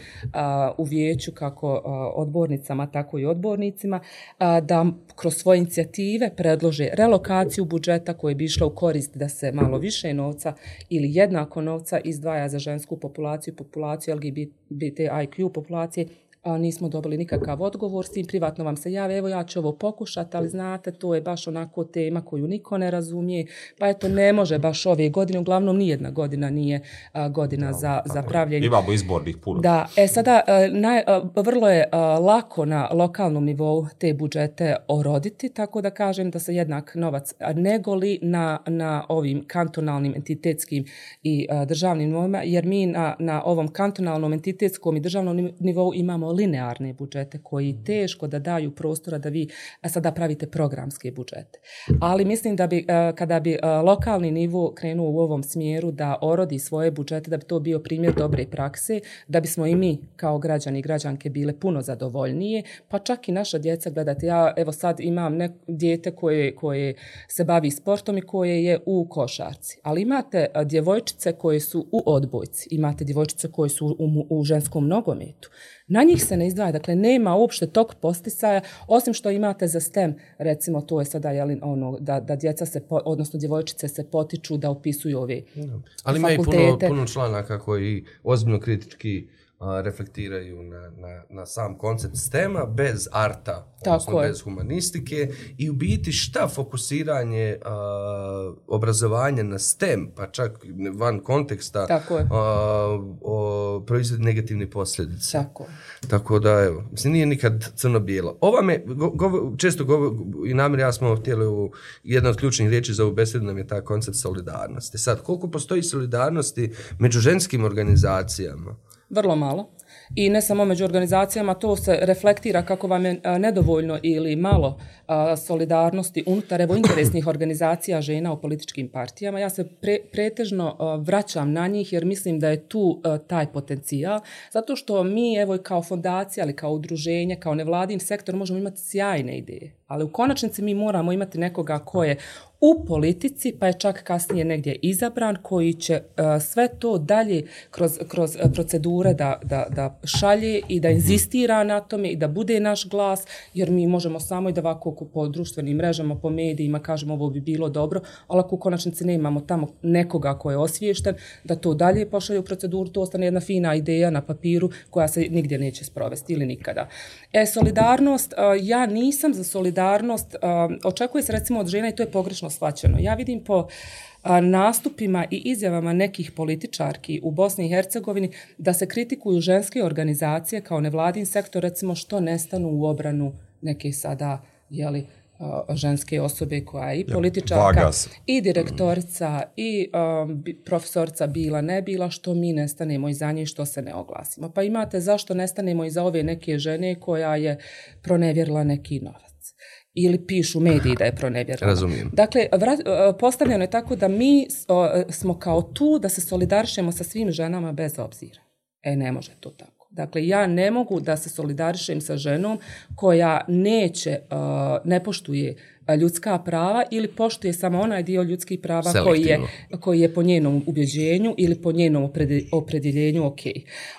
u vijeću, kako odbornicama, tako i odbornicima, da kroz svoje inicijative predlože relokaciju budžeta koje bi išla u korist da se malo više novca ili jednako novca izdvaja za žensku populaciju, populaciju LGBTIQ populacije a, nismo dobili nikakav odgovor, s tim privatno vam se jave, evo ja ću ovo pokušati, ali znate, to je baš onako tema koju niko ne razumije, pa eto, ne može baš ove godine, uglavnom nijedna godina nije a, godina no, za, za pravljenje. Imamo izbornih puno. Da, e sada, a, naj, a, vrlo je a, lako na lokalnom nivou te budžete oroditi, tako da kažem da se jednak novac negoli na, na ovim kantonalnim entitetskim i a, državnim nivoima, jer mi na, na ovom kantonalnom entitetskom i državnom nivou imamo linearne budžete koji teško da daju prostora da vi sada pravite programske budžete. Ali mislim da bi kada bi lokalni nivo krenuo u ovom smjeru da orodi svoje budžete, da bi to bio primjer dobre prakse, da bismo i mi kao građani i građanke bile puno zadovoljnije, pa čak i naša djeca gledate. Ja evo sad imam ne, dijete koje, koje se bavi sportom i koje je u košarci. Ali imate djevojčice koje su u odbojci, imate djevojčice koje su u, u ženskom nogometu. Na njih se ne izdvaja, dakle nema uopšte tog posticaja, osim što imate za STEM, recimo to je sada jeli, ono, da, da djeca se, po, odnosno djevojčice se potiču da upisuju ove. Ali ima i puno, puno članaka koji ozbiljno kritički reflektiraju na, na, na sam koncept STEM-a bez arta, odnosno bez humanistike i u biti šta fokusiranje a, obrazovanja na STEM, pa čak van konteksta, Tako je. A, o, proizvodi negativne posljedice. Tako. Tako da, evo, mislim, nije nikad crno-bijelo. Ova me, go, go, često go, i namir ja smo htjeli u jedna od ključnih riječi za ovu besedu nam je ta koncept solidarnosti. Sad, koliko postoji solidarnosti među ženskim organizacijama? Vrlo malo. I ne samo među organizacijama, to se reflektira kako vam je e, nedovoljno ili malo e, solidarnosti unutar evo interesnih organizacija žena u političkim partijama. Ja se pre, pretežno e, vraćam na njih jer mislim da je tu taj potencijal. Zato što mi evo kao fondacija ali kao udruženje, kao nevladin sektor možemo imati sjajne ideje. Ali u konačnici mi moramo imati nekoga ko je u politici, pa je čak kasnije negdje izabran, koji će uh, sve to dalje kroz, kroz procedure da, da, da šalje i da inzistira na tome i da bude naš glas, jer mi možemo samo i da ovako po društvenim mrežama, po medijima kažemo ovo bi bilo dobro, ali ako u konačnici ne imamo tamo nekoga ko je osviješten, da to dalje pošalje u proceduru, to ostane jedna fina ideja na papiru koja se nigdje neće sprovesti ili nikada. E, solidarnost, uh, ja nisam za solidarnost, uh, očekuje se recimo od žena i to je pogrešno shvaćeno. Ja vidim po a, nastupima i izjavama nekih političarki u Bosni i Hercegovini da se kritikuju ženske organizacije kao nevladin sektor, recimo što nestanu u obranu neke sada, jeli, ženske osobe koja je i političarka ja, i direktorica i um, profesorca bila ne bila što mi nestanemo iza nje što se ne oglasimo. Pa imate zašto nestanemo iza ove neke žene koja je pronevjerila neki novac ili pišu mediji da je pronevjerena. Razumijem. Dakle, vrat, e, postavljeno je tako da mi smo kao tu da se solidarišemo sa svim ženama bez obzira. E, ne može to tako. Dakle, ja ne mogu da se solidarišem sa ženom koja neće, ne poštuje ljudska prava ili poštuje samo onaj dio ljudskih prava koji je, koji je po njenom ubjeđenju ili po njenom opredjeljenju ok.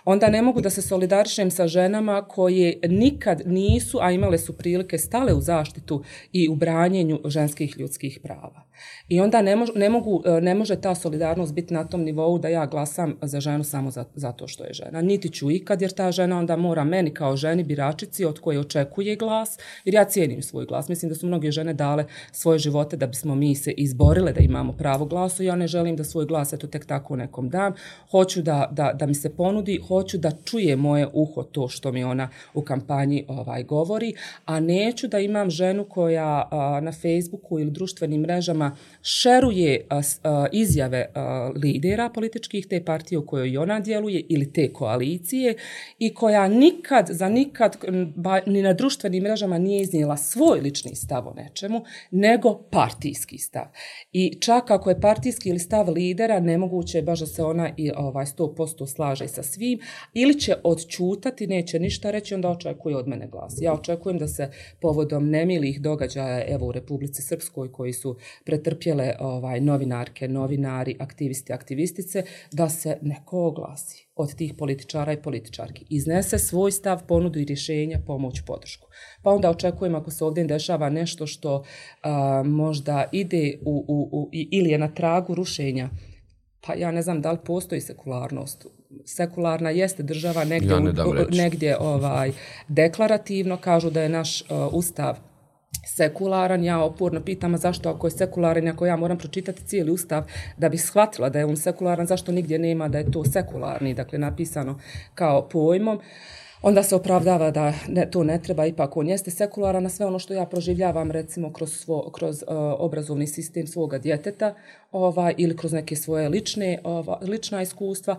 Onda ne mogu da se solidarišem sa ženama koje nikad nisu, a imale su prilike stale u zaštitu i u branjenju ženskih ljudskih prava. I onda ne, mož, ne, mogu, ne može ta solidarnost biti na tom nivou da ja glasam za ženu samo za, zato što je žena. Niti ću ikad jer ta žena onda mora meni kao ženi biračici od koje očekuje glas, jer ja cijenim svoj glas. Mislim da su mnoge žene žene dale svoje živote da bismo mi se izborile da imamo pravo glasa. Ja ne želim da svoj glas eto tek tako nekom dam. Hoću da, da, da mi se ponudi, hoću da čuje moje uho to što mi ona u kampanji ovaj govori, a neću da imam ženu koja a, na Facebooku ili društvenim mrežama šeruje a, a, izjave a, lidera političkih te partije u kojoj ona djeluje ili te koalicije i koja nikad, za nikad ba, ni na društvenim mrežama nije iznijela svoj lični stav o nečemu, nego partijski stav. I čak ako je partijski ili stav lidera, nemoguće je baš da se ona i ovaj 100% slaže sa svim, ili će odčutati, neće ništa reći, onda očekuje od mene glas. Ja očekujem da se povodom nemilih događaja evo u Republici Srpskoj koji su pretrpjele ovaj novinarke, novinari, aktivisti, aktivistice, da se neko oglasi od tih političara i političarki. Iznese svoj stav, ponudu i rješenja, pomoć, podršku. Pa onda očekujem ako se ovdje dešava nešto što a, možda ide u, u, u, ili je na tragu rušenja pa ja ne znam da li postoji sekularnost. Sekularna jeste država negdje, ja negdje ovaj, deklarativno, kažu da je naš uh, ustav sekularan, ja oporno pitam, zašto ako je sekularan, ako ja moram pročitati cijeli ustav da bih shvatila da je on sekularan, zašto nigdje nema da je to sekularni, dakle napisano kao pojmom. Uh, onda se opravdava da ne, to ne treba, ipak on jeste sekularan na sve ono što ja proživljavam recimo kroz, svo, kroz uh, obrazovni sistem svoga djeteta ovaj, ili kroz neke svoje lične, ova, lična iskustva,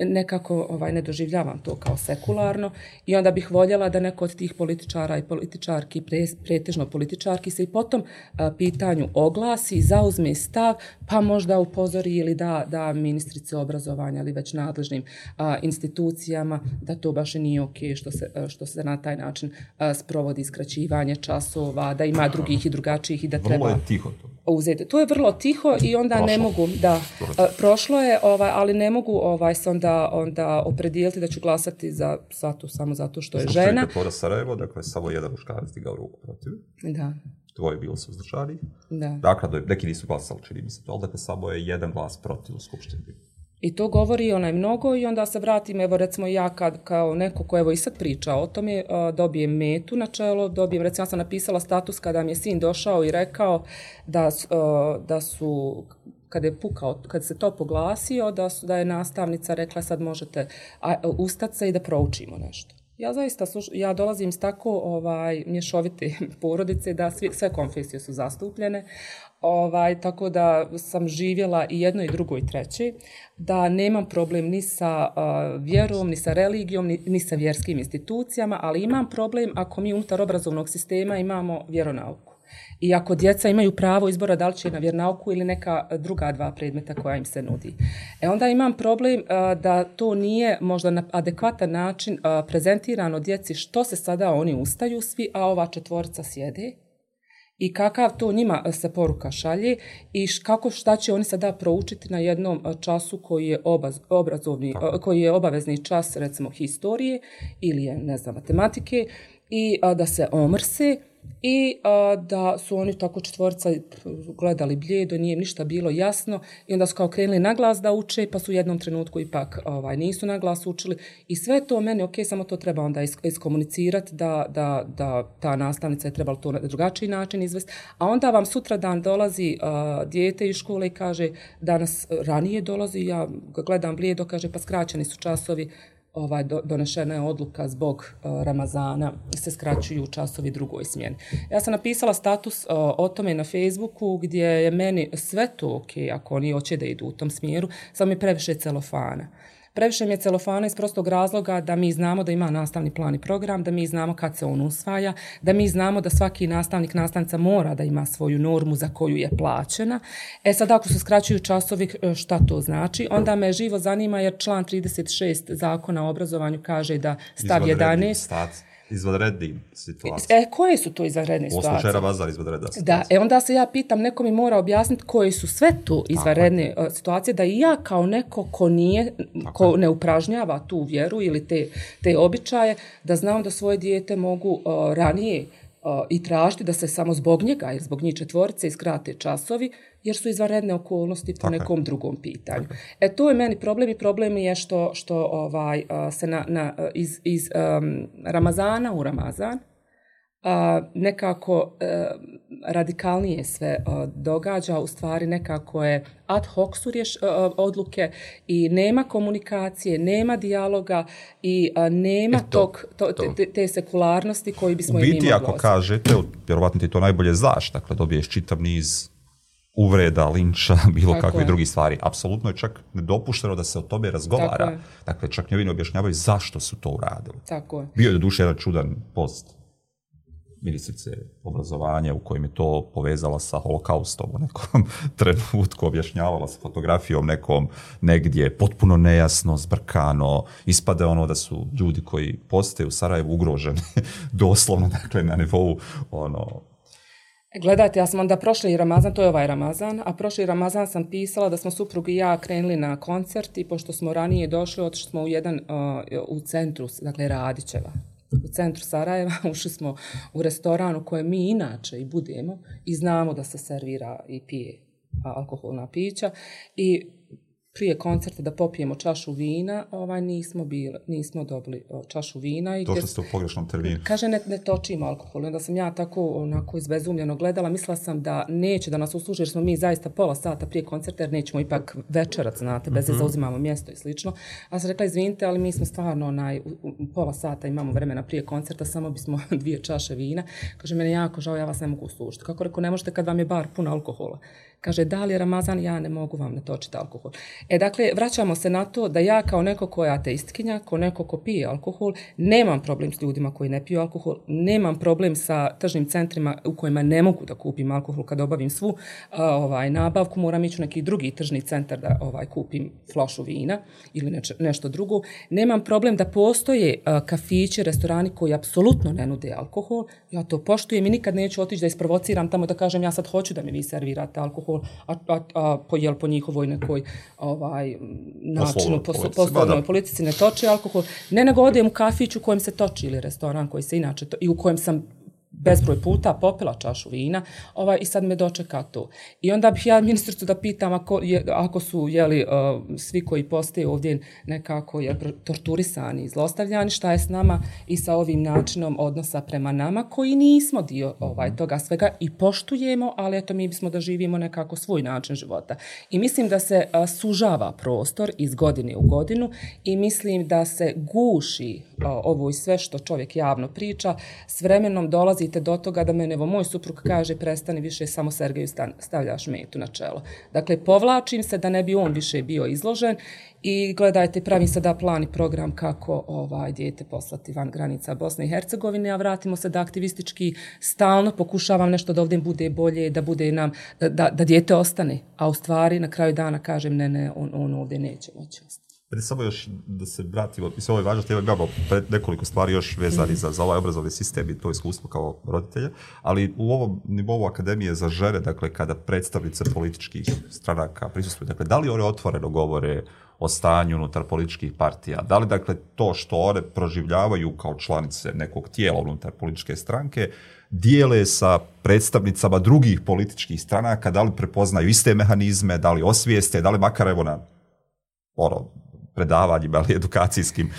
nekako ovaj, ne doživljavam to kao sekularno i onda bih voljela da neko od tih političara i političarki, pre, pretežno političarki, se i potom uh, pitanju oglasi, zauzme stav, pa možda upozori ili da, da ministrice obrazovanja ili već nadležnim uh, institucijama da to baš nije okej okay što se, što se na taj način sprovodi skraćivanje časova, da ima drugih i drugačijih i da treba... Vrlo je tiho to. Uzeti. To je vrlo tiho i onda prošlo. ne mogu, da, prošlo je, ovaj, ali ne mogu ovaj, se onda, onda opredijeliti da ću glasati za Satu samo zato što je žena. Što je Sarajevo, dakle, samo jedan muškarac digao ruku protiv. Da. Tvoje bilo su uzdržani. Da. Dakle, neki nisu glasali, čini mi se to, ali dakle, samo je jedan glas protiv u Skupštini. I to govori onaj mnogo i onda se vratim, evo recimo ja kad, kao neko ko evo i sad priča o tome, e, dobijem metu na čelo, dobijem, recimo ja sam napisala status kada mi je sin došao i rekao da, e, da su kad je pukao, kad se to poglasio, da, su, da je nastavnica rekla sad možete ustati se i da proučimo nešto. Ja zaista sluš, ja dolazim s tako ovaj mješovite porodice da svi, sve konfesije su zastupljene. Ovaj, tako da sam živjela i jedno i drugo i treće, da nemam problem ni sa uh, vjerom, ni sa religijom, ni, ni sa vjerskim institucijama, ali imam problem ako mi unutar obrazovnog sistema imamo vjeronauku. I ako djeca imaju pravo izbora da li će na vjernauku ili neka druga dva predmeta koja im se nudi. E onda imam problem a, da to nije možda na adekvatan način a, prezentirano djeci što se sada oni ustaju svi, a ova četvorica sjede i kakav to njima e, se poruka šalje i kako šta će oni sada proučiti na jednom e, času koji je obaz, obrazovni Tako. E, koji je obavezni čas recimo historije ili je ne znam matematike i a, da se omrse i a, da su oni tako četvorca gledali bljedo, nije ništa bilo jasno. I onda su kao krenuli na glas da uče pa su u jednom trenutku ipak ovaj, nisu na glas učili. I sve to meni, ok, samo to treba onda is iskomunicirati da, da, da ta nastavnica je trebala to na drugačiji način izvesti, a onda vam sutra dan dolazi a, dijete iz škole i kaže danas ranije dolazi, ja gledam bljedo, kaže pa skraćeni su časovi, ovaj do, donešena je odluka zbog uh, Ramazana se skraćuju časovi drugoj smjeni. Ja sam napisala status uh, o tome na Facebooku gdje je meni sve to ok ako oni hoće da idu u tom smjeru, samo je previše celofana. Previše mi je celofana iz prostog razloga da mi znamo da ima nastavni plan i program, da mi znamo kad se on usvaja, da mi znamo da svaki nastavnik, nastavnica mora da ima svoju normu za koju je plaćena. E sad ako se skraćuju časovi, e, šta to znači? Onda me živo zanima jer član 36 zakona o obrazovanju kaže da stav 11... Stat izvanrednim situacijama. E, koje su to izvanredne situacije? U slučaju Ramazan izvanredna situacija. Da, e onda se ja pitam, neko mi mora objasniti koje su sve to izvanredne Tako. situacije, da i ja kao neko ko nije, Tako. ko ne upražnjava tu vjeru ili te, te običaje, da znam da svoje dijete mogu uh, ranije uh, i tražiti da se samo zbog njega, jer zbog njih četvorice iskrate časovi, jer su izvanredne okolnosti po Tako nekom je. drugom pitanju. Tako. E to je meni problem i problem je što što ovaj se na, na iz iz um, Ramazana u Ramazan a, nekako e, radikalnije sve a, događa, u stvari nekako je ad hoc su rješ, a, odluke i nema komunikacije, nema dijaloga i a, nema E, to, tog, to, to. Te, te sekularnosti koji bismo U i mi biti, mogli ako kažete, vjerovatno ti to najbolje znaš, dakle, dobiješ čitav niz uvreda, linča, bilo Tako kakve je. drugi stvari. Apsolutno je čak nedopušteno da se o tome razgovara. Tako je. Dakle, čak ne objašnjavaju zašto su to uradili. Tako je. Bio je do duše jedan čudan post ministrice obrazovanja u kojem je to povezala sa holokaustom u nekom trenutku, objašnjavala sa fotografijom nekom negdje, potpuno nejasno, zbrkano, ispade ono da su ljudi koji postoje u Sarajevu ugroženi, doslovno, dakle, na nivou, ono, e, Gledajte, ja sam onda prošli Ramazan, to je ovaj Ramazan, a prošli Ramazan sam pisala da smo suprug i ja krenuli na koncert i pošto smo ranije došli, otišli smo u jedan, uh, u centru, dakle Radićeva, u centru Sarajeva, ušli smo u restoran u kojem mi inače i budemo i znamo da se servira i pije a, alkoholna pića i prije koncerta da popijemo čašu vina, ovaj nismo bili, nismo dobili o, čašu vina i došli ste u pogrešnom terminu. Kaže, ne, ne točimo alkohol. Onda sam ja tako onako izbezumljeno gledala. Mislila sam da neće da nas usluži, jer smo mi zaista pola sata prije koncerta, jer nećemo ipak večerat, znate, bez mm -hmm. zauzimamo mjesto i slično. A sam rekla, izvinite, ali mi smo stvarno onaj, u, u, pola sata imamo vremena prije koncerta, samo bismo dvije čaše vina. Kaže, meni jako žao, ja vas ne mogu uslužiti. Kako rekao, ne možete kad vam je bar pun alkohola. Kaže, da li je Ramazan, ja ne mogu vam natočiti alkohol. E, dakle, vraćamo se na to da ja kao neko ko je ateistkinja, ko neko ko pije alkohol, nemam problem s ljudima koji ne piju alkohol, nemam problem sa tržnim centrima u kojima ne mogu da kupim alkohol kad obavim svu a, ovaj nabavku, moram ići u neki drugi tržni centar da ovaj kupim flašu vina ili neč, nešto drugo. Nemam problem da postoje a, kafići, restorani koji apsolutno ne nude alkohol. Ja to poštujem i nikad neću otići da isprovociram tamo da kažem ja sad hoću da mi vi servirate alkohol, a, a, a po, jel, po njihovoj nekoj ovaj, načinu, politici, poslovnoj politici ne toči alkohol. Ne nego odem u kafić u kojem se toči ili restoran koji se inače to, i u kojem sam bezbroj puta popila čašu vina ovaj, i sad me dočeka to. I onda bih ja ministricu da pitam ako, je, ako su jeli, uh, svi koji postoje ovdje nekako je, torturisani i zlostavljani, šta je s nama i sa ovim načinom odnosa prema nama koji nismo dio ovaj, toga svega i poštujemo, ali eto mi bismo da živimo nekako svoj način života. I mislim da se uh, sužava prostor iz godine u godinu i mislim da se guši uh, ovo i sve što čovjek javno priča, s vremenom dolazi dolazite do toga da mene, evo moj suprug kaže prestani više samo Sergeju stavljaš metu na čelo. Dakle, povlačim se da ne bi on više bio izložen i gledajte, pravim sada plan i program kako ovaj dijete poslati van granica Bosne i Hercegovine, a vratimo se da aktivistički stalno pokušavam nešto da ovdje bude bolje, da bude nam, da, da, da dijete ostane, a u stvari na kraju dana kažem ne, ne, on, on ovdje neće moći ostati. Pre samo još da se vratimo, mislim ovo je važno, tema imamo nekoliko stvari još vezani za, za ovaj obrazovni sistem i to iskustvo kao roditelja, ali u ovom nivou akademije za žene, dakle kada predstavnice političkih stranaka prisustuju, dakle da li one otvoreno govore o stanju unutar političkih partija, da li dakle to što one proživljavaju kao članice nekog tijela unutar političke stranke, dijele sa predstavnicama drugih političkih stranaka, da li prepoznaju iste mehanizme, da li osvijeste, da li makar evo na ono, predavanjima ali edukacijskim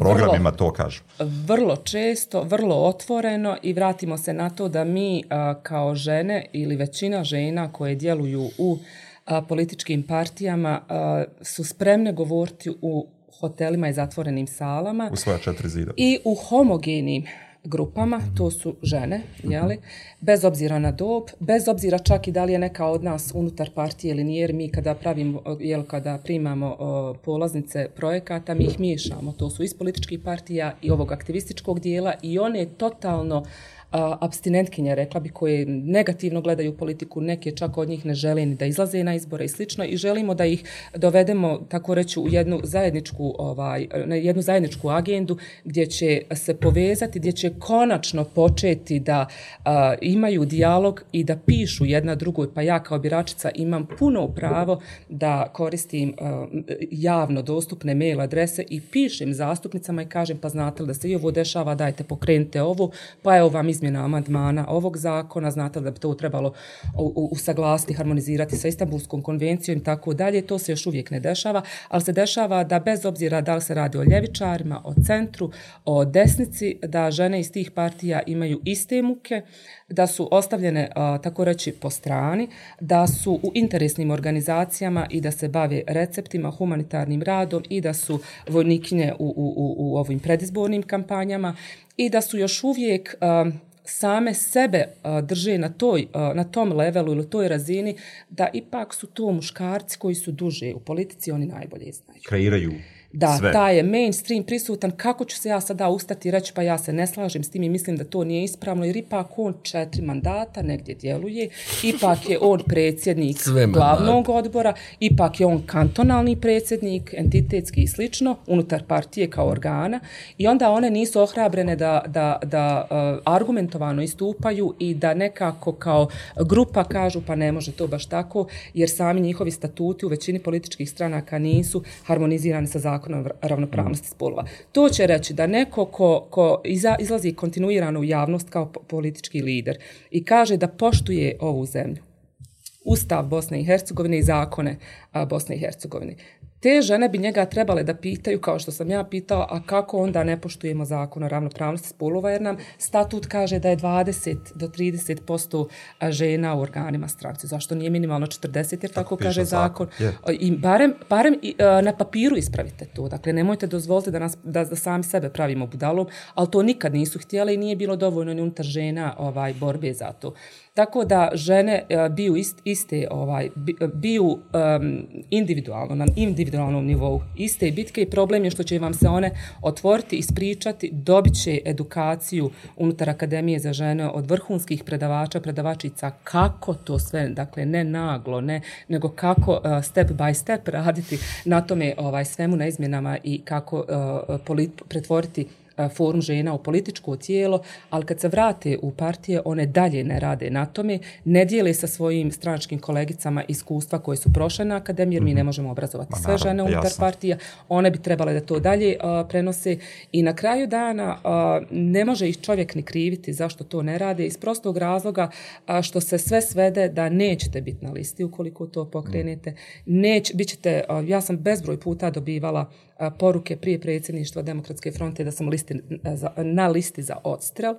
programima vrlo, to kažu. Vrlo često, vrlo otvoreno i vratimo se na to da mi a, kao žene ili većina žena koje djeluju u a, političkim partijama a, su spremne govoriti u hotelima i zatvorenim salama. U svoja četiri zida. I u homogenim grupama, to su žene, jeli, bez obzira na dob, bez obzira čak i da li je neka od nas unutar partije ili nije, jer mi kada pravimo, jel, kada primamo o, polaznice projekata, mi ih miješamo, to su iz političkih partija i ovog aktivističkog dijela i one totalno abstinentkinja, abstinentkinje, rekla bi, koje negativno gledaju politiku, neke čak od njih ne žele ni da izlaze na izbore i slično i želimo da ih dovedemo, tako reći, u jednu zajedničku, ovaj, na jednu zajedničku agendu gdje će se povezati, gdje će konačno početi da a, imaju dijalog i da pišu jedna drugoj, pa ja kao biračica imam puno pravo da koristim a, javno dostupne mail adrese i pišem zastupnicama i kažem, pa znate li da se i ovo dešava, dajte pokrenite ovo, pa evo vam iz izmjena amandmana ovog zakona, znate da bi to trebalo usaglasiti, harmonizirati sa Istanbulskom konvencijom i tako dalje, to se još uvijek ne dešava, ali se dešava da bez obzira da li se radi o ljevičarima, o centru, o desnici, da žene iz tih partija imaju iste muke, da su ostavljene, tako reći, po strani, da su u interesnim organizacijama i da se bave receptima, humanitarnim radom i da su vojnikinje u, u, u, u ovim predizbornim kampanjama i da su još uvijek same sebe drže na, toj, na tom levelu ili toj razini, da ipak su to muškarci koji su duže u politici, oni najbolje znaju. Kreiraju da Sve. taj je mainstream prisutan, kako ću se ja sada ustati i reći pa ja se ne slažem s tim i mislim da to nije ispravno, jer ipak on četiri mandata negdje djeluje, ipak je on predsjednik Sve glavnog odbora, ipak je on kantonalni predsjednik, entitetski i slično, unutar partije kao organa. I onda one nisu ohrabrene da, da, da uh, argumentovano istupaju i da nekako kao grupa kažu pa ne može to baš tako, jer sami njihovi statuti u većini političkih stranaka nisu harmonizirani sa zakonom zakona o ravnopravnosti spolova. To će reći da neko ko, ko iza, izlazi kontinuirano u javnost kao politički lider i kaže da poštuje ovu zemlju, Ustav Bosne i Hercegovine i zakone Bosne i Hercegovine te žene bi njega trebale da pitaju, kao što sam ja pitao, a kako onda ne poštujemo zakon o ravnopravnosti spolova, jer nam statut kaže da je 20 do 30 posto žena u organima stranci. Zašto nije minimalno 40, jer tako, tako kaže zakon. zakon. I barem, barem i, na papiru ispravite to. Dakle, nemojte dozvoliti da, nas, da, da sami sebe pravimo budalom, ali to nikad nisu htjeli i nije bilo dovoljno ni unutar žena ovaj, borbe za to. Tako da žene e, biju ist, iste, ovaj, e, biju um, individualno, na individualnom nivou iste bitke i problem je što će vam se one otvoriti, ispričati, dobit će edukaciju unutar Akademije za žene od vrhunskih predavača, predavačica, kako to sve, dakle ne naglo, ne, nego kako uh, step by step raditi na tome ovaj, svemu na izmjenama i kako uh, polit, pretvoriti forum žena u političko tijelo, ali kad se vrate u partije, one dalje ne rade na tome, ne dijele sa svojim stranačkim kolegicama iskustva koje su prošle na akademiji, jer mi ne mhm. možemo obrazovati sve žene unutar jasno. partija, one bi trebale da to dalje uh, prenose i na kraju dana uh, ne može ih čovjek ni kriviti zašto to ne rade, iz prostog razloga uh, što se sve svede da nećete biti na listi ukoliko to pokrenete, mm. Neć, bit ćete, uh, ja sam bezbroj puta dobivala poruke prije predsjedništva Demokratske fronte da sam listi, na listi za odstrel.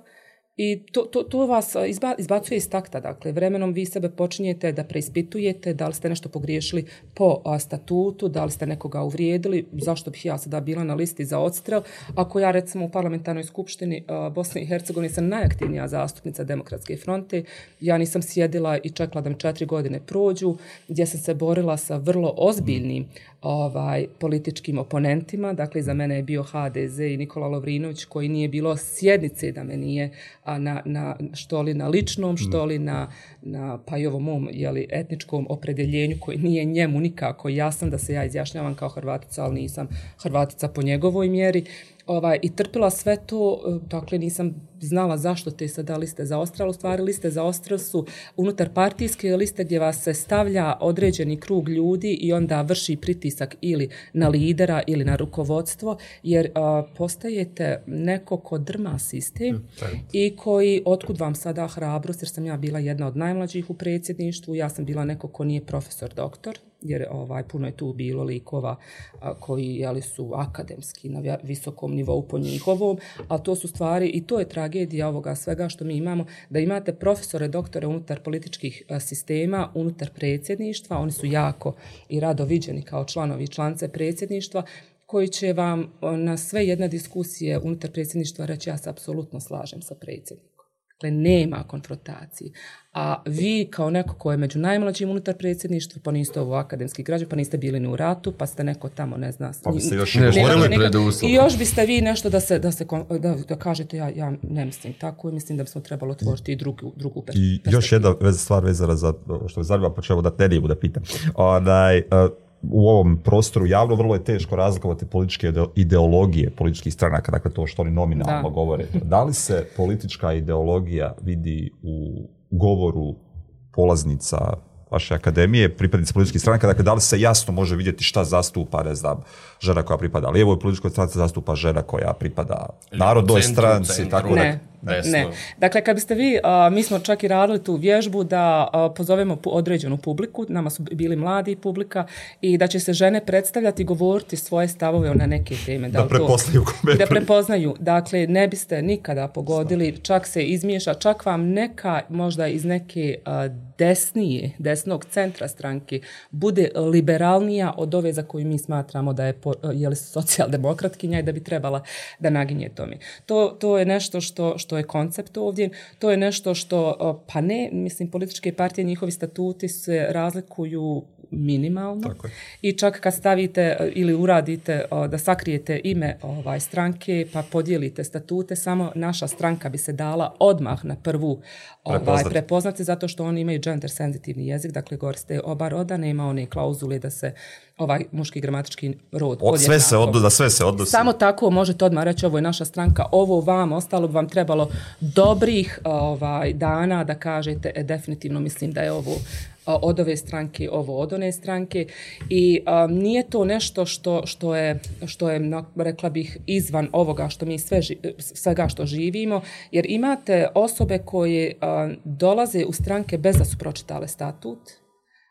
I to, to, to vas izba, izbacuje iz takta. Dakle, vremenom vi sebe počinjete da preispitujete da li ste nešto pogriješili po a, statutu, da li ste nekoga uvrijedili, zašto bih ja sada bila na listi za odstrel. Ako ja recimo u parlamentarnoj skupštini a, Bosne i Hercegovine sam najaktivnija zastupnica Demokratske fronte, ja nisam sjedila i čekala da mi četiri godine prođu, gdje sam se borila sa vrlo ozbiljnim ovaj političkim oponentima. Dakle, za mene je bio HDZ i Nikola Lovrinović koji nije bilo sjednice da me nije a, na, na, što li na ličnom, što li na, na pa i ovom mom jeli, etničkom opredeljenju koji nije njemu nikako jasan da se ja izjašnjavam kao Hrvatica, ali nisam Hrvatica po njegovoj mjeri ovaj, i trpila sve to, e, dakle nisam znala zašto te sada liste za u stvari liste za ostral su unutar partijske liste gdje vas se stavlja određeni krug ljudi i onda vrši pritisak ili na lidera ili na rukovodstvo, jer a, postajete neko ko drma sistem mm, i koji, otkud vam sada hrabrost, jer sam ja bila jedna od najmlađih u predsjedništvu, ja sam bila neko ko nije profesor doktor, jer ovaj puno je tu bilo likova a, koji jeli su akademski na visokom nivou po njihovom, a to su stvari i to je tragedija ovoga svega što mi imamo, da imate profesore, doktore unutar političkih a, sistema, unutar predsjedništva, oni su jako i rado viđeni kao članovi člance predsjedništva, koji će vam na sve jedne diskusije unutar predsjedništva reći ja se apsolutno slažem sa predsjednikom. Dakle, nema konfrontacije. A vi kao neko ko je među najmlađim unutar predsjedništva, pa niste ovo akademski građan, pa niste bili ni u ratu, pa ste neko tamo, ne zna. Pa biste još ne, govorili pred I još biste vi nešto da se, da se da, da kažete, ja, ja ne mislim tako, mislim da bismo trebalo otvoriti i drugu, drugu perspektivu. I još jedna stvar vezana za što je zanima, počeo da te nije bude pitan. Onaj, uh, u ovom prostoru javno vrlo je teško razlikovati političke ideologije političkih stranaka, dakle to što oni nominalno da. govore. Da li se politička ideologija vidi u govoru polaznica vaše akademije, pripadnice političkih stranaka, dakle, da li se jasno može vidjeti šta zastupa, ne znam, žena koja pripada lijevoj političkoj stranci, zastupa žena koja pripada narodnoj stranci, centru, tako ne. Desno. Ne. Dakle, kad biste vi, a, mi smo čak i radili tu vježbu da a, pozovemo pu- određenu publiku, nama su bili mladi publika, i da će se žene predstavljati i govoriti svoje stavove na neke teme. Da to- prepoznaju kome Da prepoznaju. Dakle, ne biste nikada pogodili, čak se izmiješa, čak vam neka, možda iz neke a, desnije, desnog centra stranke, bude liberalnija od ove za koju mi smatramo da je, po, je li socijaldemokratkinja i da bi trebala da naginje tome. To, to je nešto što, što je koncept ovdje, to je nešto što, pa ne, mislim, političke partije, njihovi statuti se razlikuju minimalno Tako je. i čak kad stavite e, ili uradite o, da sakrijete ime ovaj stranke pa podijelite statute, samo naša stranka bi se dala odmah na prvu ovaj, Prepoznati. prepoznati zato što oni imaju gender senzitivni jezik, dakle koriste oba roda, nema one klauzule da se ovaj muški gramatički rod Od sve se odnosi, da sve se odnosi. Samo tako možete odmah reći ovo je naša stranka, ovo vam, ostalo bi vam trebalo dobrih ovaj, dana da kažete e, definitivno mislim da je ovo od ove stranke, ovo od one stranke. I a, nije to nešto što, što je, što je rekla bih, izvan ovoga što mi sve, ži- svega što živimo, jer imate osobe koje a, dolaze u stranke bez da su pročitale statut,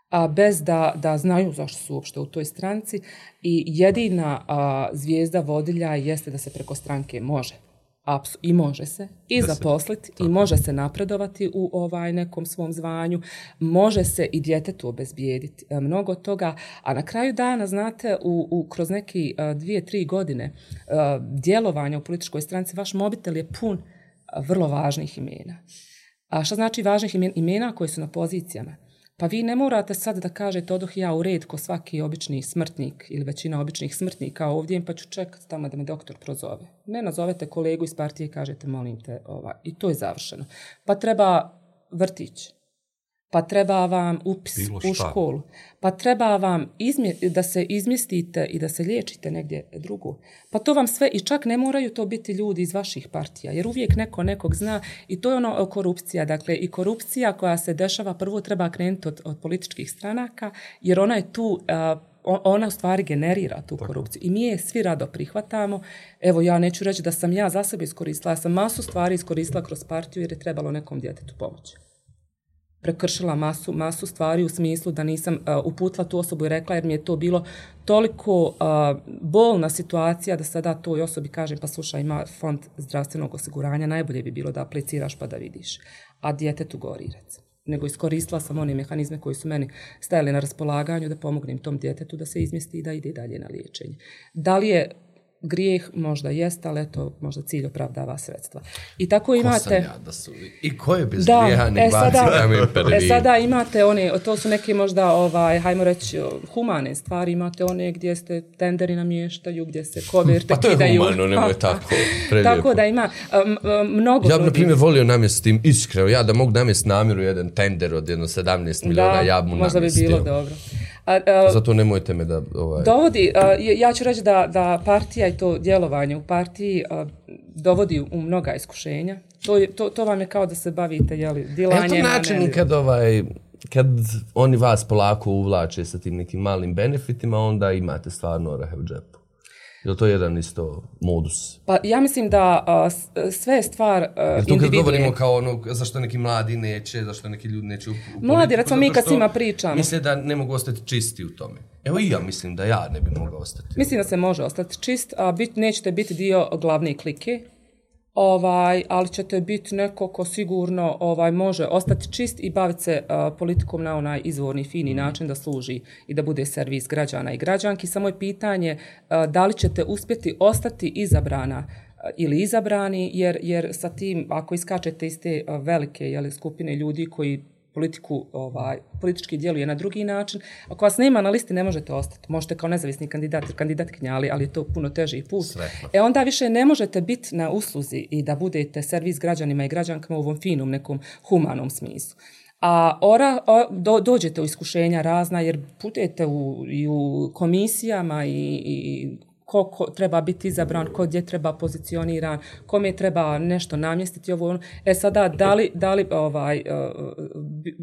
a bez da, da znaju zašto su uopšte u toj stranci i jedina a, zvijezda vodilja jeste da se preko stranke može Apsu, i može se. I Da se- zaposliti i može se napredovati u ovaj nekom svom zvanju, može se i djetetu obezbijediti e, mnogo toga, a na kraju dana, znate, u, u, kroz neki e, dvije, tri godine e, djelovanja u političkoj stranci, vaš mobitel je pun a, vrlo važnih imena. A šta znači važnih imen- imena koji su na pozicijama? Pa vi ne morate sad da kažete odoh ja u red ko svaki obični smrtnik ili većina običnih smrtnika ovdje pa ću čekati tamo da me doktor prozove. Ne nazovete kolegu iz partije i kažete molim te ova, i to je završeno. Pa treba vrtić, pa treba vam upis u školu, pa treba vam izmje, da se izmjestite i da se liječite negdje drugo. Pa to vam sve, i čak ne moraju to biti ljudi iz vaših partija, jer uvijek neko nekog zna i to je ono korupcija. Dakle, i korupcija koja se dešava prvo treba krenuti od, od političkih stranaka, jer ona je tu... a, ona u stvari generira tu korupciju i mi je svi rado prihvatamo. Evo, ja neću reći da sam ja za sebe iskoristila, ja sam masu stvari iskoristila kroz partiju jer je trebalo nekom djetetu pomoći prekršila masu, masu stvari u smislu da nisam uh, uputila tu osobu i rekla jer mi je to bilo toliko uh, bolna situacija da sada toj osobi kažem pa slušaj ima fond zdravstvenog osiguranja, najbolje bi bilo da apliciraš pa da vidiš. A djetetu gori recimo nego iskoristila sam one mehanizme koji su meni stajali na raspolaganju da pomognem tom djetetu da se izmjesti i da ide dalje na liječenje. Da li je grijeh možda jest, ali eto, možda cilj opravdava sredstva. I tako Ko sam imate... ja da su... I ko je bez Da, grijeha e sada, e sada imate one, to su neke možda, ovaj, hajmo reći, humane stvari, imate one gdje ste tenderi namještaju, gdje se koverte Pa to je kidaju. humano, nemoj tako, prelijepo. tako da ima um, um, mnogo Ja bi, na primjer, volio namjestim, iskreno, ja da mogu namjestiti namjeru jedan tender od jedno 17 miliona, ja bi mu možda bi namjestio. bilo dobro. A, a, Zato nemojte me da... Ovaj, Dovodi, a, ja ću reći da, da partija i to djelovanje u partiji a, dovodi u mnoga iskušenja. To, je, to, to vam je kao da se bavite jeli, dilanjem. to a ne- način kad ovaj kad oni vas polako uvlače sa tim nekim malim benefitima, onda imate stvarno orahe u džepu. Je to jedan isto modus? Pa ja mislim da a, sve je stvar a, Jer tu kad individue. govorimo kao ono, zašto neki mladi neće, zašto neki ljudi neće u, u Mladi, recimo mi kad s što njima pričamo. Misle da ne mogu ostati čisti u tome. Evo i ja mislim da ja ne bi mogao ostati. Mislim da se može ostati čist, a bit, nećete biti dio glavne klike, ovaj, ali ćete biti neko ko sigurno ovaj može ostati čist i baviti se a, politikom na onaj izvorni, fini način da služi i da bude servis građana i građanki. Samo je pitanje a, da li ćete uspjeti ostati izabrana ili izabrani, jer, jer sa tim, ako iskačete iz te velike jeli, skupine ljudi koji politiku, ovaj, politički djeluje na drugi način. Ako vas nema na listi, ne možete ostati. Možete kao nezavisni kandidat ili kandidatkinja, ali, ali je to puno teži put. Sretno. E onda više ne možete biti na usluzi i da budete servis građanima i građankama u ovom finom nekom humanom smislu. A ora, o, do, dođete u iskušenja razna jer budete u, i u komisijama i, i ko, ko treba biti izabran, ko gdje treba pozicioniran, kome treba nešto namjestiti ovo. ono. E sada, da li, da li ovaj, uh, bi-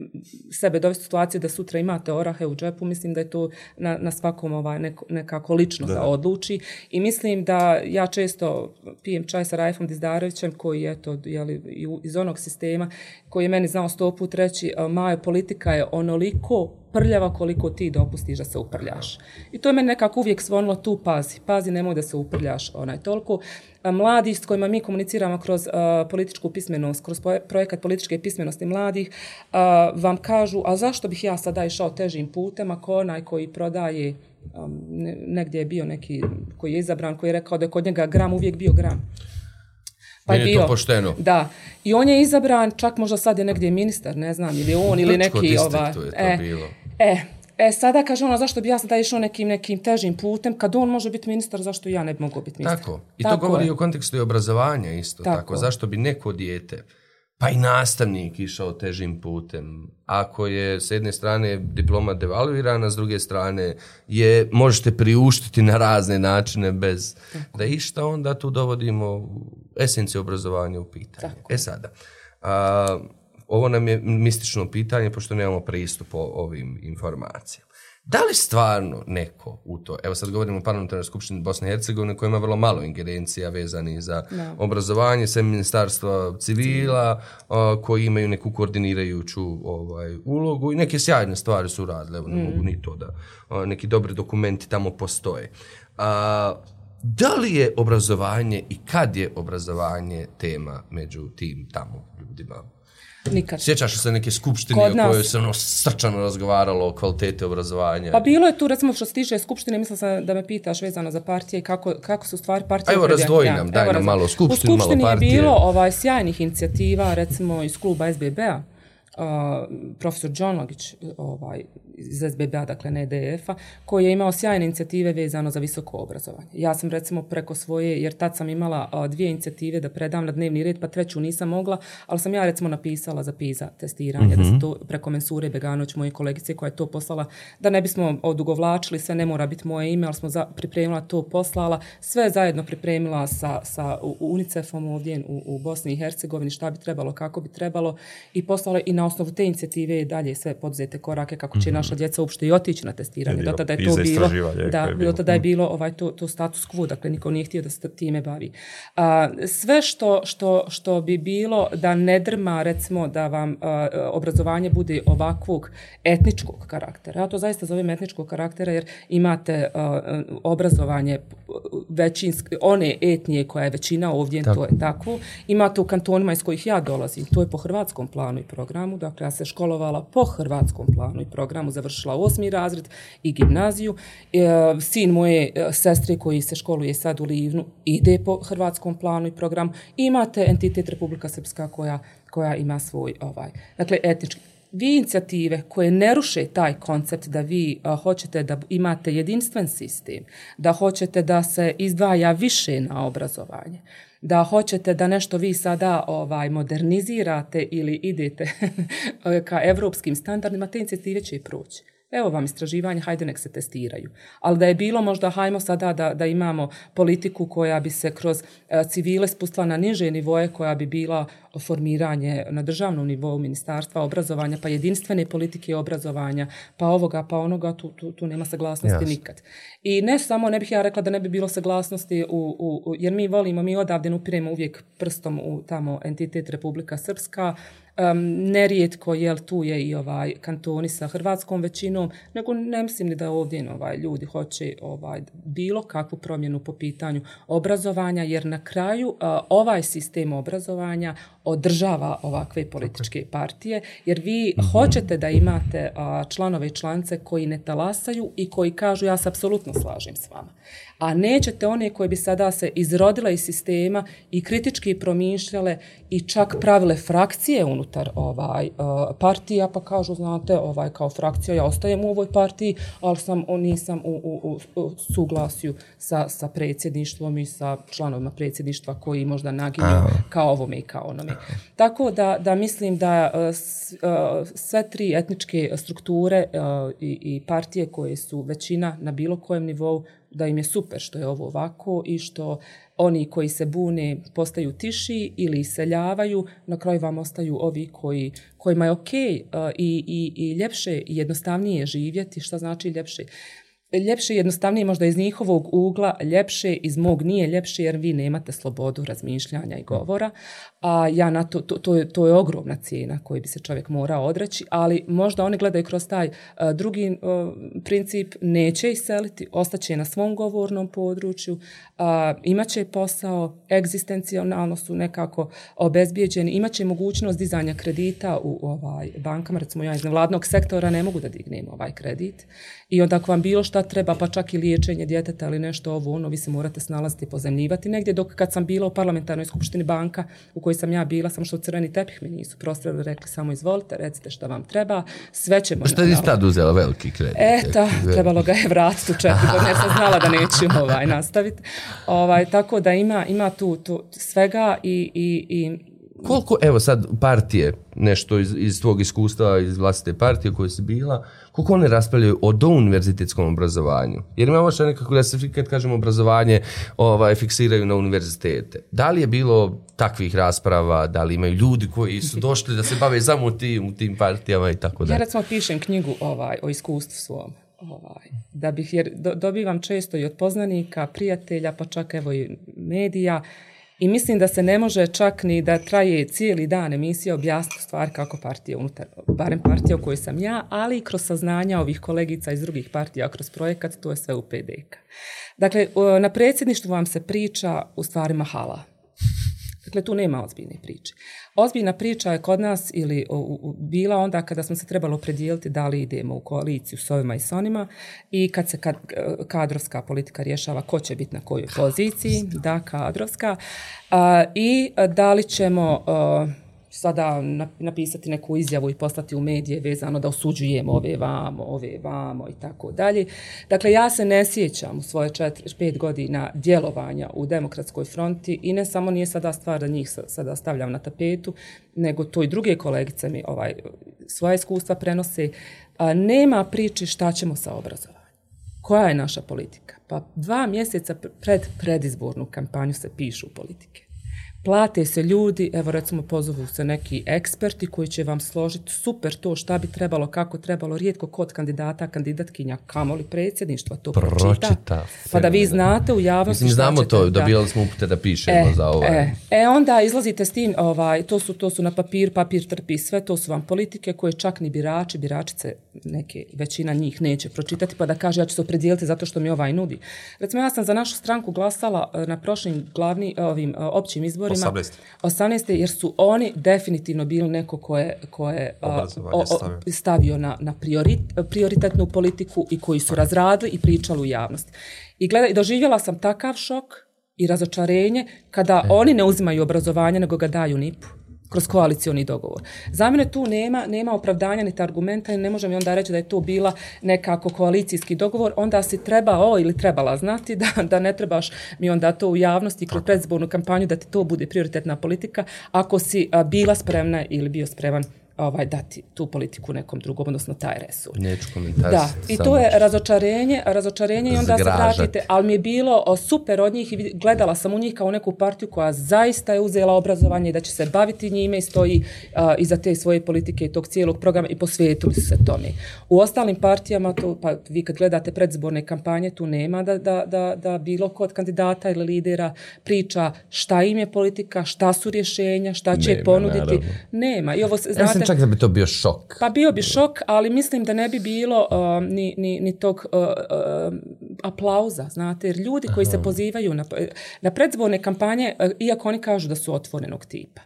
sebe dovesti situaciju da sutra imate orahe u džepu, mislim da je to na, na svakom ovaj, neko, nekako lično da. odluči. I mislim da ja često pijem čaj sa Rajfom Dizdarevićem, koji je to jeli, iz onog sistema, koji je meni znao sto put reći, "A, Majo, politika je onoliko prljava koliko ti dopustiš da se uprljaš. I to je meni nekako uvijek zvonilo tu pazi. Pazi, nemoj da se uprljaš. Onaj, toliko a, mladih s kojima mi komuniciramo kroz a, političku pismenost, kroz projekat političke pismenosti mladih, a, vam kažu, a zašto bih ja sada išao težim putem ako onaj koji prodaje um, ne- negdje je bio neki koji je izabran, koji je rekao da je kod njega gram uvijek bio gram. Pa je to pošteno. Da. I on je izabran, čak možda sad je negdje ministar, ne znam, ili on, ili neki... distriktu Ova, je to e, bilo. E, e, sada kaže ono, zašto bi ja sada išao nekim, nekim težim putem, kad on može biti ministar, zašto ja ne bi mogao biti ministar? Tako. I to Tako govori je. o kontekstu i obrazovanja isto tako. Tako. Zašto bi neko dijete, pa i nastavnik išao težim putem. Ako je s jedne strane diploma devalvirana, s druge strane je možete priuštiti na razne načine bez da išta, onda tu dovodimo esenciju obrazovanja u pitanje. E sada, a, ovo nam je mistično pitanje, pošto nemamo pristup o ovim informacijama. Da li stvarno neko u to, evo sad govorimo o parlamentarnoj skupštini Bosne i Hercegovine koja ima vrlo malo ingerencija vezani za obrazovanje, sve ministarstva civila a, koji imaju neku koordinirajuću ovaj, ulogu i neke sjajne stvari su radile, evo ne mogu ni to da, a, neki dobri dokumenti tamo postoje. A, da li je obrazovanje i kad je obrazovanje tema među tim tamo ljudima? Nikad. Sjećaš se neke skupštine Kod o kojoj se ono srčano razgovaralo o kvalitete obrazovanja? Pa bilo je tu, recimo, što se tiče Skupštine, mislila sam da me pitaš vezano za partije i kako, kako su stvari partije... Evo, razdvoji nam, daj evo, nam malo Skupštinu, U Skupštini malo partije. je bilo ovaj, sjajnih inicijativa, recimo iz kluba SBB-a, Uh, profesor Đonogić ovaj, iz SBB-a, dakle ne DF-a, koji je imao sjajne inicijative vezano za visoko obrazovanje. Ja sam recimo preko svoje, jer tad sam imala a, dvije inicijative da predam na dnevni red, pa treću nisam mogla, ali sam ja recimo napisala za PISA testiranje, da se to preko Mensure Beganović, moje kolegice koja je to poslala, da ne bismo odugovlačili, sve ne mora biti moje ime, ali smo za, pripremila to, poslala, sve zajedno pripremila sa, sa UNICEF-om ovdje u, u Bosni i Hercegovini, šta bi trebalo, kako bi trebalo i poslala i na osnovu te inicijative i dalje sve poduzete korake kako će naša djeca uopšte i otići na testiranje. Do tada je to bilo, da, je bilo. do tada je bilo ovaj, to, to status quo, dakle niko nije htio da se time bavi. A, sve što, što, što bi bilo da ne drma, recimo, da vam a, obrazovanje bude ovakvog etničkog karaktera. Ja to zaista zovem etničkog karaktera jer imate a, obrazovanje većinske, one etnije koja je većina ovdje, to je tako. Imate u kantonima iz kojih ja dolazim, to je po hrvatskom planu i programu, dakle ja se školovala po hrvatskom planu i programu, završila osmi razred i gimnaziju. E, sin moje e, sestre koji se školuje sad u Livnu ide po hrvatskom planu i programu. Imate entitet Republika Srpska koja, koja ima svoj ovaj, dakle etnički vi inicijative koje ne ruše taj koncept da vi a, hoćete da imate jedinstven sistem, da hoćete da se izdvaja više na obrazovanje, da hoćete da nešto vi sada ovaj modernizirate ili idete e, ka evropskim standardima, te inicijative će i proći. Evo vam istraživanje, hajde nek se testiraju. Ali da je bilo možda, hajmo sada da, da imamo politiku koja bi se kroz e, civile spustila na niže nivoje, koja bi bila formiranje na državnom nivou ministarstva obrazovanja, pa jedinstvene politike obrazovanja, pa ovoga, pa onoga, tu, tu, tu nema saglasnosti Jasno. nikad. I ne samo, ne bih ja rekla da ne bi bilo saglasnosti, u, u, u, jer mi volimo, mi odavde upiremo uvijek prstom u tamo entitet Republika Srpska, um, nerijetko, jel, tu je i ovaj kantoni sa hrvatskom većinom, nego ne mislim ni da ovdje ovaj, ljudi hoće ovaj, bilo kakvu promjenu po pitanju obrazovanja, jer na kraju a, ovaj sistem obrazovanja održava ovakve političke partije, jer vi hoćete da imate a, članove i članice koji ne talasaju i koji kažu ja se apsolutno slažem s vama. A nećete one koje bi sada se izrodile iz sistema i kritički promišljale i čak pravile frakcije unutar ovaj uh, partija, pa kažu, znate, ovaj kao frakcija, ja ostajem u ovoj partiji, ali sam, o, nisam u, u, u, suglasju sa, sa predsjedništvom i sa članovima predsjedništva koji možda naginju kao ovome i kao onome. Tako da, da mislim da s- uh, sve tri etničke strukture i, i partije koje su većina na bilo kojem nivou, da im je super što je ovo ovako i što oni koji se bune postaju tiši ili iseljavaju, na kraju vam ostaju ovi koji, kojima je okay i, i, i ljepše i jednostavnije živjeti. što znači ljepše? Ljepše i jednostavnije možda iz njihovog ugla, ljepše iz mog nije ljepše jer vi nemate slobodu razmišljanja i govora, a ja na to, to, to, je, to je ogromna cijena koju bi se čovjek morao odreći, ali možda oni gledaju kroz taj a, drugi a, princip, neće iseliti, ostaće na svom govornom području, a, imaće posao, egzistencionalno su nekako obezbijeđeni, imaće mogućnost dizanja kredita u ovaj bankama, recimo ja iz nevladnog sektora ne mogu da dignem ovaj kredit i onda ako vam bilo šta treba, pa čak i liječenje djeteta ili nešto ovo, ono, vi se morate snalaziti i pozemljivati negdje, dok kad sam bila u parlamentarnoj skupštini banka u kojoj sam ja bila, samo što crveni tepih mi nisu prostrali, rekli samo izvolite, recite šta vam treba, sve ćemo... Šta nisi tad uzela veliki kredit? Eto, trebalo ga je vratiti u četiri godine jer sam znala da neću ovaj, nastaviti. Ovaj, tako da ima, ima tu, tu svega i, i, i Koliko, evo sad, partije, nešto iz, iz tvog iskustva, iz vlastite partije koje si bila, koliko one raspravljaju o douniverzitetskom obrazovanju? Jer imamo što nekako da se kad kažemo obrazovanje ovaj, fiksiraju na univerzitete. Da li je bilo takvih rasprava, da li imaju ljudi koji su došli da se bave samo u tim, u tim partijama i tako Ja da. recimo pišem knjigu ovaj, o iskustvu svom. Ovaj, da bih, jer do, dobivam često i od poznanika, prijatelja, pa čak evo i medija. I mislim da se ne može čak ni da traje cijeli dan emisija objasniti stvar kako partija unutar, barem partija u kojoj sam ja, ali i kroz saznanja ovih kolegica iz drugih partija kroz projekat, to je sve u PDK. Dakle, na predsjedništvu vam se priča u stvari mahala. Dakle, tu nema ozbiljne priče. Ozbiljna priča je kod nas ili u, u, bila onda kada smo se trebalo predijeliti da li idemo u koaliciju s ovima i s onima i kad se kad, e, kadrovska politika rješava ko će biti na kojoj poziciji, da, kadrovska, a, i e, da li ćemo a, sada napisati neku izjavu i poslati u medije vezano da osuđujemo ove vamo, ove vamo i tako dalje. Dakle, ja se ne sjećam u svoje 4-5 godina djelovanja u demokratskoj fronti i ne samo nije sada stvar da njih sada stavljam na tapetu, nego to i druge kolegice mi ovaj, svoje iskustva prenose. A, nema priče šta ćemo sa obrazovanjem. Koja je naša politika? Pa dva mjeseca pred predizbornu kampanju se pišu politike plate se ljudi, evo recimo pozovu se neki eksperti koji će vam složiti super to šta bi trebalo, kako trebalo, rijetko kod kandidata, kandidatkinja, kamoli predsjedništva to pročita. Pročita. Pa da vi znate u javnosti Mislim, znamo ćete, to, da. dobijali smo upute da pišemo e, za ovaj. E, e, onda izlazite s tim, ovaj, to, su, to su na papir, papir trpi sve, to su vam politike koje čak ni birači, biračice, neke, većina njih neće pročitati, pa da kaže ja ću se opredijeliti zato što mi ovaj nudi. Recimo, ja sam za našu stranku glasala na prošlim glavni, ovim općim izborima. 18. 18. jer su oni definitivno bili neko ko je, ko je a, o, o, stavio na, na priorit, prioritetnu politiku i koji su razradili i pričali u javnosti. I, gleda, i doživjela sam takav šok i razočarenje kada e. oni ne uzimaju obrazovanje nego ga daju NIP-u kroz koalicioni dogovor. Za mene tu nema, nema opravdanja niti argumenta i ne možemo onda reći da je to bila nekako koalicijski dogovor, onda si trebao ili trebala znati da, da ne trebaš mi onda to u javnosti kroz predzbornu kampanju da ti to bude prioritetna politika ako si a, bila spremna ili bio spreman ovaj dati tu politiku nekom drugom, odnosno taj resur. Neću komentar. Da, i to je razočarenje, razočarenje i onda se vratite, ali mi je bilo o, super od njih i gledala sam u njih kao neku partiju koja zaista je uzela obrazovanje i da će se baviti njime i stoji a, iza te svoje politike i tog cijelog programa i posvetili su se tome. U ostalim partijama, to, pa vi kad gledate predzborne kampanje, tu nema da, da, da, da bilo kod kandidata ili lidera priča šta im je politika, šta su rješenja, šta će nema, ponuditi. Naravno. Nema. I ovo, znate, ja čak da bi to bio šok. Pa bio bi šok, ali mislim da ne bi bilo uh, ni, ni, ni tog uh, uh, aplauza, znate, jer ljudi koji Aha. se pozivaju na, na predzborne kampanje, uh, iako oni kažu da su otvorenog tipa,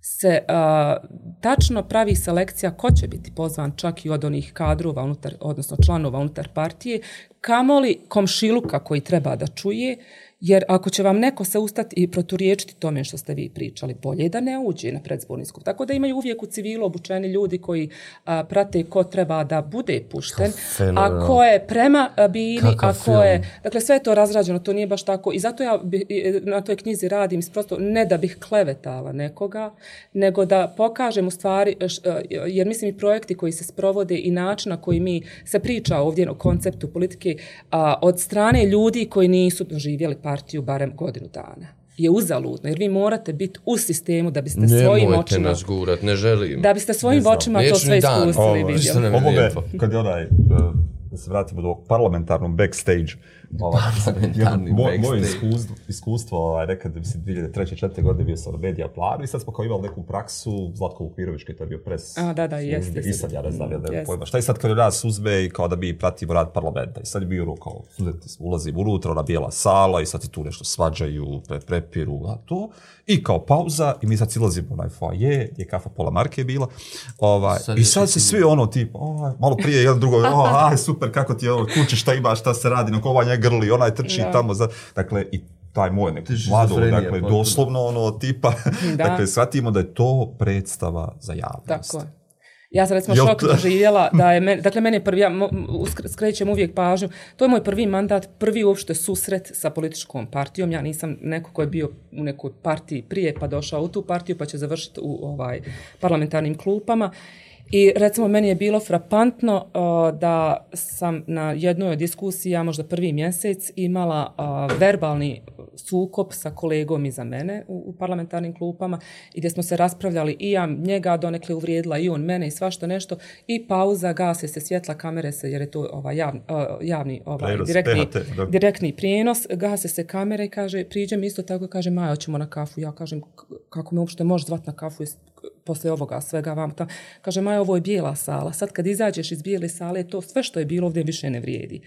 se uh, tačno pravi selekcija ko će biti pozvan čak i od onih kadrova unutar, odnosno članova unutar partije, kamoli komšiluka koji treba da čuje, jer ako će vam neko se ustati i proturiječiti tome što ste vi pričali, bolje je da ne uđe na predzborni skup. Tako da imaju uvijek u civilu obučeni ljudi koji a, prate ko treba da bude pušten, a ko je prema Kakav a ko je... Dakle, sve je to razrađeno, to nije baš tako. I zato ja bi, na toj knjizi radim prosto ne da bih klevetala nekoga, nego da pokažem u stvari, š, a, jer mislim i projekti koji se sprovode i način na koji mi se priča ovdje o konceptu politike a, od strane ljudi koji nisu doživjeli partiju barem godinu dana je uzaludno, jer vi morate biti u sistemu da biste svojim Nemojte očima... nas gurat, ne želim. Da biste svojim očima to sve dan. iskusili i vidjeli. Ovo me, lijepo. kad je onaj, uh, da se vratimo do parlamentarnom backstage, ovaj, Parlamentarni moj, moje backstage. iskustvo, iskustvo ovaj, nekad, mislim, 2003. 4. godine bio sam na medija planu i sad smo kao imali neku praksu, Zlatko Vukirović, koji je to bio pres. A, da, da, jeste, jeste. I sad ja ne znam, ja nemam pojma. Šta je sad kad nas uzme i kao da mi pratimo rad parlamenta? I sad je bio ono kao, studenti smo, ulazimo unutra, ona bijela sala i sad se tu nešto svađaju, pre, prepiru, a to. I kao pauza i mi sad silazimo u onaj foaje, gdje je kafa pola marke je bila. Ovaj, Sad I sad se svi ono tipa, ovaj, malo prije jedan drugo, oh, aj super, kako ti je ovo, kuće, šta ima, šta se radi, ovaj njega grli, onaj trči Da. tamo. Za, dakle, i taj moj neko Ti mlado, dakle, potpuno. doslovno ono tipa, Da. dakle, shvatimo da je to predstava za javnost. Tako je. Ja sam recimo Jel šok doživjela da je meni, dakle meni je prvi, ja mo- skrećem uvijek pažnju, to je moj prvi mandat, prvi uopšte susret sa političkom partijom, ja nisam neko ko je bio u nekoj partiji prije pa došao u tu partiju pa će završiti u ovaj parlamentarnim klupama I recimo meni je bilo frapantno uh, da sam na jednoj od diskusija, možda prvi mjesec, imala uh, verbalni sukob sa kolegom iza mene u, u parlamentarnim klupama i gdje smo se raspravljali i ja njega donekle uvrijedila i on mene i svašta nešto i pauza, gase se svjetla, kamere se, jer je to ovaj javni, uh, javni ovaj, Prenos, direktni, PHT, da. direktni prijenos, gase se kamere i kaže, priđem isto tako kaže, Maja, hoćemo na kafu. Ja kažem, "K- kako me uopšte može zvat na kafu posle ovoga svega vam tam. Kaže, Maja, ovo je bijela sala. Sad kad izađeš iz bijele sale, to sve što je bilo ovdje više ne vrijedi.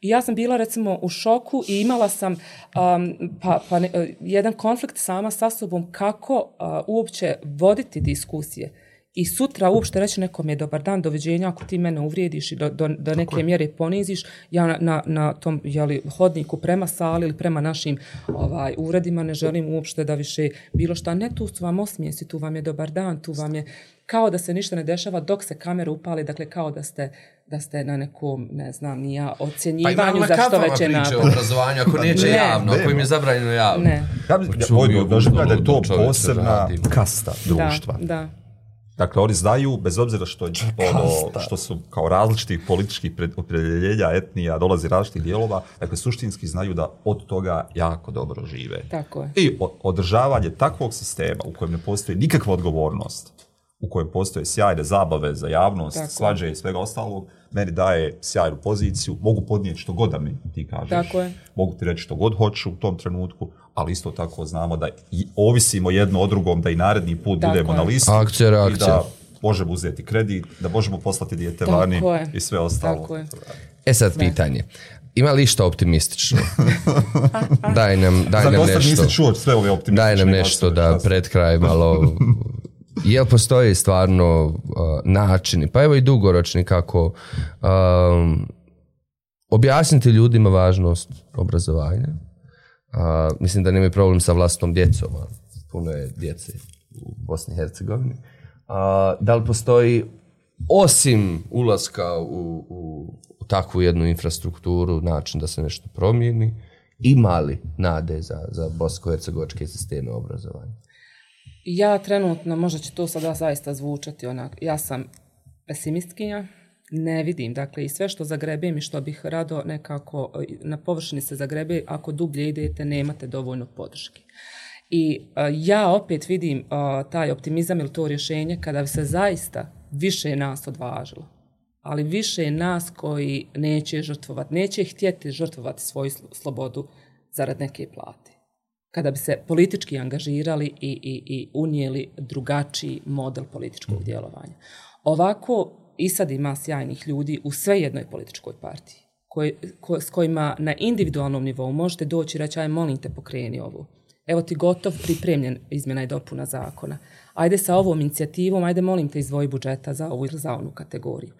I ja sam bila recimo u šoku i imala sam um, pa, pa ne, e, jedan konflikt sama sa sobom kako uh, uopće voditi diskusije i sutra uopšte reći nekom je dobar dan, doviđenja, ako ti mene uvrijediš i do, do, do neke mjere poniziš, ja na, na, na tom jeli, hodniku prema sali ili prema našim ovaj, uredima ne želim uopšte da više bilo šta. Ne, tu su vam osmijesi, tu vam je dobar dan, tu vam je kao da se ništa ne dešava dok se kamere upali, dakle kao da ste da ste na nekom, ne znam, ni ja, Pa ima ocjenjivanju na za što kafama veće priče o obrazovanju, ako neće Ne. javno, ako im je zabranjeno javno. Ne, Ja, bi- Čuj, ja, da je to posebna kasta da, društva. da. Dakle, oni znaju, bez obzira što, ono, što su kao različitih političkih pred- opredjeljenja, etnija, dolazi različitih dijelova, dakle, suštinski znaju da od toga jako dobro žive. Tako je. I održavanje takvog sistema u kojem ne postoji nikakva odgovornost, u kojem postoje sjajne zabave za javnost, Tako. svađe i svega ostalog, meni daje sjajnu poziciju, mogu podnijeti što god da mi ti kažeš, Tako je. mogu ti reći što god hoću u tom trenutku, ali isto tako znamo da i ovisimo jedno o drugom, da i naredni put Tako budemo je. na listi Akcija, i reakcija. da možemo uzeti kredit, da možemo poslati dijete Tako vani je. i sve ostalo. Tako je. E sad pitanje. Ima li što optimistično? daj nam, daj Za nam dosta nešto. nisi čuo sve ove optimistične Daj nam nešto da pred kraj malo... Jel postoji stvarno uh, načini, pa evo i dugoročni kako um, objasniti ljudima važnost obrazovanja. Uh, mislim da nemaju problem sa vlastnom djecom, puno je djece u Bosni i Hercegovini. Uh, da li postoji osim ulaska u, u, u takvu jednu infrastrukturu način da se nešto promijeni, imali nade za, za bosko-hercegovačke sisteme obrazovanja? Ja trenutno, možda će to sada zaista zvučati onak, ja sam pesimistkinja, ne vidim, dakle i sve što zagrebem i što bih rado nekako na površini se zagrebe, ako dublje idete nemate dovoljno podrške. I e, ja opet vidim e, taj optimizam ili to rješenje kada bi se zaista više nas odvažilo. Ali više nas koji neće žrtvovati, neće htjeti žrtvovati svoju slobodu zarad neke plate kada bi se politički angažirali i, i, i unijeli drugačiji model političkog djelovanja. Ovako, i sad ima sjajnih ljudi u sve jednoj političkoj partiji, koji, ko, s kojima na individualnom nivou možete doći i reći, aj molim te pokreni ovo. Evo ti gotov pripremljen izmjena i dopuna zakona. Ajde sa ovom inicijativom, ajde molim te izdvoji budžeta za ovu ili za onu kategoriju.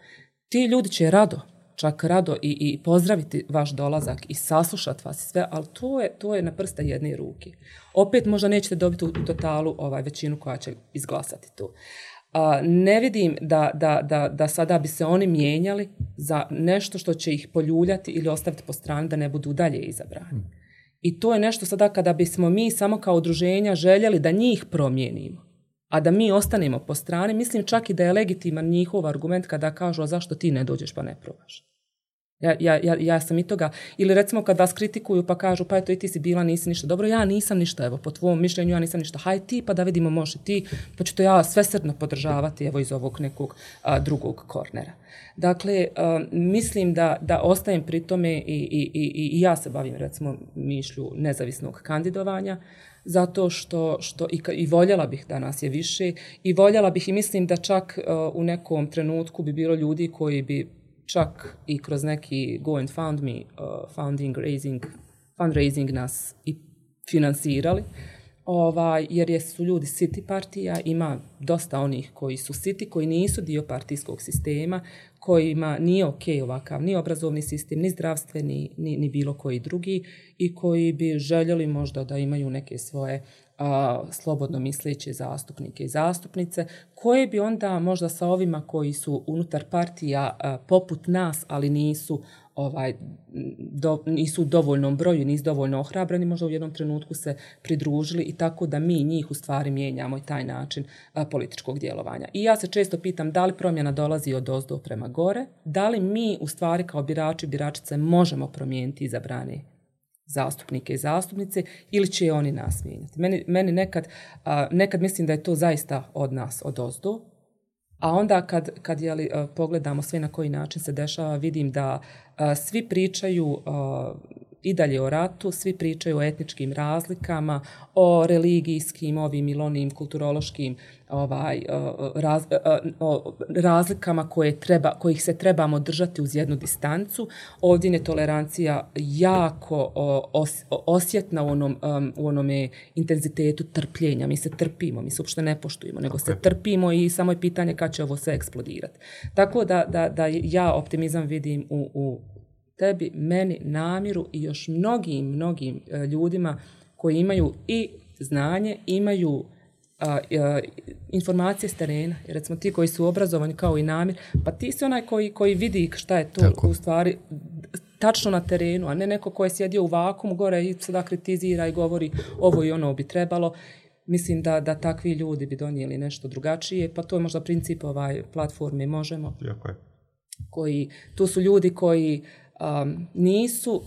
Ti ljudi će rado čak rado i, i pozdraviti vaš dolazak i saslušati vas i sve, ali to je, to je na prsta jedne ruke. Opet možda nećete dobiti u, u totalu ovaj, većinu koja će izglasati to. A, ne vidim da, da, da, da sada bi se oni mijenjali za nešto što će ih poljuljati ili ostaviti po strani da ne budu dalje izabrani. I to je nešto sada kada bismo mi samo kao udruženja željeli da njih promijenimo, a da mi ostanemo po strani, mislim čak i da je legitiman njihov argument kada kažu a zašto ti ne dođeš pa ne probaš. Ja, ja, ja, ja sam i toga. Ili recimo kad vas kritikuju pa kažu pa eto i ti si bila, nisi ništa. Dobro, ja nisam ništa, evo, po tvom mišljenju ja nisam ništa. Haj ti pa da vidimo može ti, pa ću to ja svesrdno podržavati evo iz ovog nekog a, drugog kornera. Dakle, a, mislim da, da ostajem pri tome i, i, i, i ja se bavim recimo mišlju nezavisnog kandidovanja zato što, što i, i voljela bih da nas je više i voljela bih i mislim da čak uh, u nekom trenutku bi bilo ljudi koji bi čak i kroz neki Go and Found Me e, uh, funding, raising, fundraising nas i finansirali. Ovaj, jer jesu ljudi siti partija, ima dosta onih koji su siti, koji nisu dio partijskog sistema, kojima nije ok ovakav ni obrazovni sistem, ni zdravstveni, ni, ni bilo koji drugi i koji bi željeli možda da imaju neke svoje a, slobodno misleće zastupnike i zastupnice, koje bi onda možda sa ovima koji su unutar partija a, poput nas, ali nisu ovaj do, nisu u dovoljnom broju, nisu dovoljno ohrabrani, možda u jednom trenutku se pridružili i tako da mi njih u stvari mijenjamo i taj način a, političkog djelovanja. I ja se često pitam da li promjena dolazi od ozdo prema gore, da li mi u stvari kao birači biračice možemo promijeniti izabrane zastupnike i zastupnice ili će oni nas mijenjati. Meni, meni nekad, a, nekad mislim da je to zaista od nas, od ozdu, a onda kad, kad jeli, a, pogledamo sve na koji način se dešava, vidim da a, svi pričaju a, i dalje o ratu, svi pričaju o etničkim razlikama, o religijskim, ovim ili onim kulturološkim ovaj, raz, razlikama koje treba, kojih se trebamo držati uz jednu distancu. Ovdje je tolerancija jako os, osjetna u, onom, u onome intenzitetu trpljenja. Mi se trpimo, mi se uopšte ne poštujemo, nego okay. se trpimo i samo je pitanje kad će ovo sve eksplodirati. Tako da, da, da ja optimizam vidim u, u tebi, meni, namiru i još mnogim, mnogim e, ljudima koji imaju i znanje, imaju a, a, informacije s terena. Jer recimo ti koji su obrazovani kao i namir, pa ti si onaj koji, koji vidi šta je to Tako. u stvari tačno na terenu, a ne neko ko je sjedio u vakumu gore i sada kritizira i govori ovo i ono bi trebalo. Mislim da, da takvi ljudi bi donijeli nešto drugačije, pa to je možda princip ovaj platforme Možemo. Jako je. Koji, tu su ljudi koji um, nisu, uh,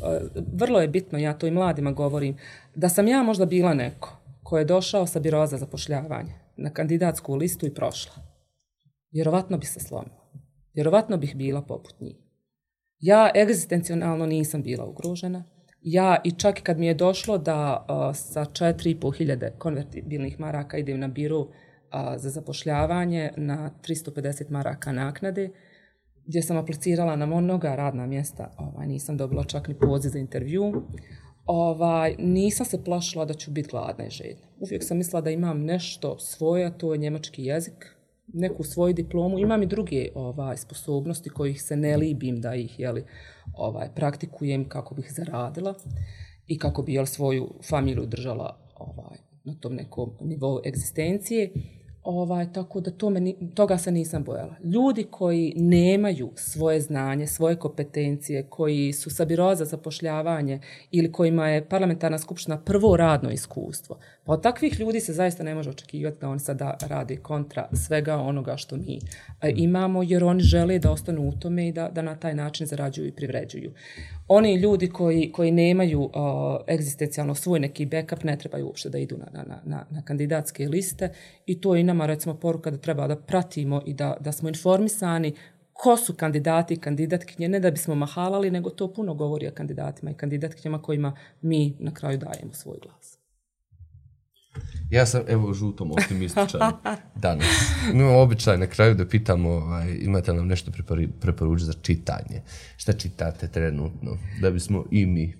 vrlo je bitno, ja to i mladima govorim, da sam ja možda bila neko ko je došao sa biroza za zapošljavanje na kandidatsku listu i prošla. Vjerovatno bi se slomila. Vjerovatno bih bila poput njih. Ja egzistencionalno nisam bila ugrožena. Ja i čak kad mi je došlo da uh, sa 4.500 konvertibilnih maraka idem na biro uh, za zapošljavanje na 350 maraka naknade, gdje sam aplicirala na mnoga radna mjesta, ovaj, nisam dobila čak ni poziv za intervju, ovaj, nisam se plašila da ću biti gladna i žedna. Uvijek sam mislila da imam nešto svoje, to je njemački jezik, neku svoju diplomu. Imam i druge ovaj, sposobnosti kojih se ne libim da ih jeli, ovaj, praktikujem kako bih zaradila i kako bi jel, svoju familiju držala ovaj, na tom nekom nivou egzistencije. Ovaj, tako da to me, toga se nisam bojala. Ljudi koji nemaju svoje znanje, svoje kompetencije, koji su sa biroza za pošljavanje ili kojima je parlamentarna skupština prvo radno iskustvo, pa od takvih ljudi se zaista ne može očekivati da oni sada radi kontra svega onoga što mi imamo, jer oni žele da ostanu u tome i da, da na taj način zarađuju i privređuju. Oni ljudi koji, koji nemaju uh, egzistencijalno svoj neki backup ne trebaju uopšte da idu na, na, na, na kandidatske liste i to je nama recimo poruka da treba da pratimo i da, da smo informisani ko su kandidati i kandidatkinje, ne da bismo mahalali, nego to puno govori o kandidatima i kandidatkinjama kojima mi na kraju dajemo svoj glas. Ja sam, evo, žutom optimističan danas. No, običaj na kraju da pitamo, ovaj, imate nam nešto preporučiti za čitanje? Šta čitate trenutno? Da bismo i mi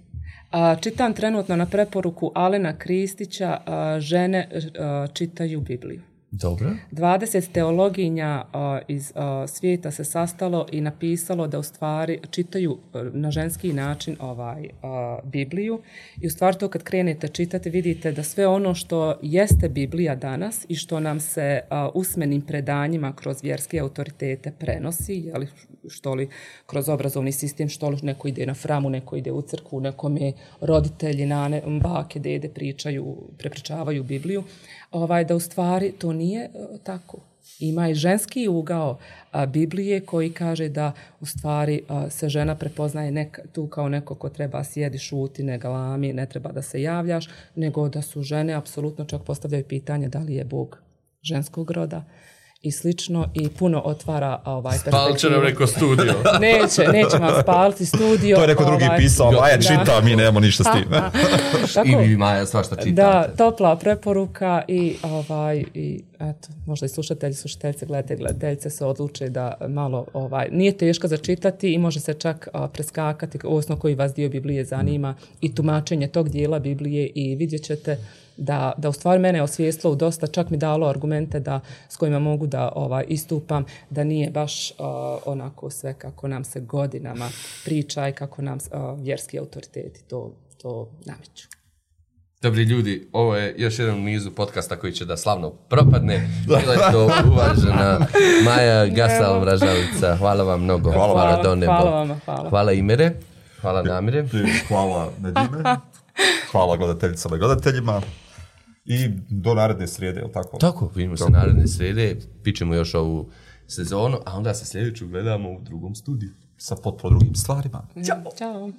A, čitam trenutno na preporuku Alena Kristića, a, žene a, čitaju Bibliju. Dobro. 20 teologinja a, iz a, svijeta se sastalo i napisalo da u stvari čitaju e, na ženski način ovaj a, Bibliju i u stvari to kad krenete čitati vidite da sve ono što jeste Biblija danas i što nam se a, usmenim predanjima kroz vjerske autoritete prenosi, jeli, što li kroz obrazovni sistem, što li neko ide na framu, neko ide u crkvu, nekome roditelji, nane, bake, dede pričaju, prepričavaju Bibliju, ovaj, da u stvari to nije e, tako. Ima i ženski ugao a, Biblije koji kaže da u stvari a, se žena prepoznaje neka, tu kao neko ko treba sjedi, šuti, ne galami, ne treba da se javljaš, nego da su žene apsolutno čak postavljaju pitanje da li je Bog ženskog roda i slično i puno otvara ovaj Spal će nam neko studio. neće, neće vam spaliti studio. To je neko drugi ovaj, pisao, Maja da. čita, mi nemamo ništa s tim. Tako, I vi Maja svašta čitate. Da, topla preporuka i ovaj i eto, možda i slušatelji, slušateljice, gledatelji, gledateljice se odluče da malo ovaj nije teško za čitati i može se čak a, preskakati ovisno koji vas dio Biblije zanima i tumačenje tog dijela Biblije i vidjet ćete da, da u stvari mene je osvijestilo dosta, čak mi dalo argumente da s kojima mogu da ovaj istupam, da nije baš uh, onako sve kako nam se godinama priča i kako nam uh, vjerski autoriteti to, to nameću. Dobri ljudi, ovo je još jedan u nizu podcasta koji će da slavno propadne. Bila je to uvažena Maja Gasal Vražavica. Hvala vam mnogo. Hvala vam. hvala do neba. Hvala vama, hvala. Hvala Imere. Hvala Namire. Hvala Nedime. Hvala gledateljicama i gledateljima. I do naredne srijede, je li tako? Tako, vidimo se naredne srede. Pićemo još ovu sezonu, a onda se sljedeću gledamo u drugom studiju. Sa potpuno drugim stvarima. Ćao. Ćao.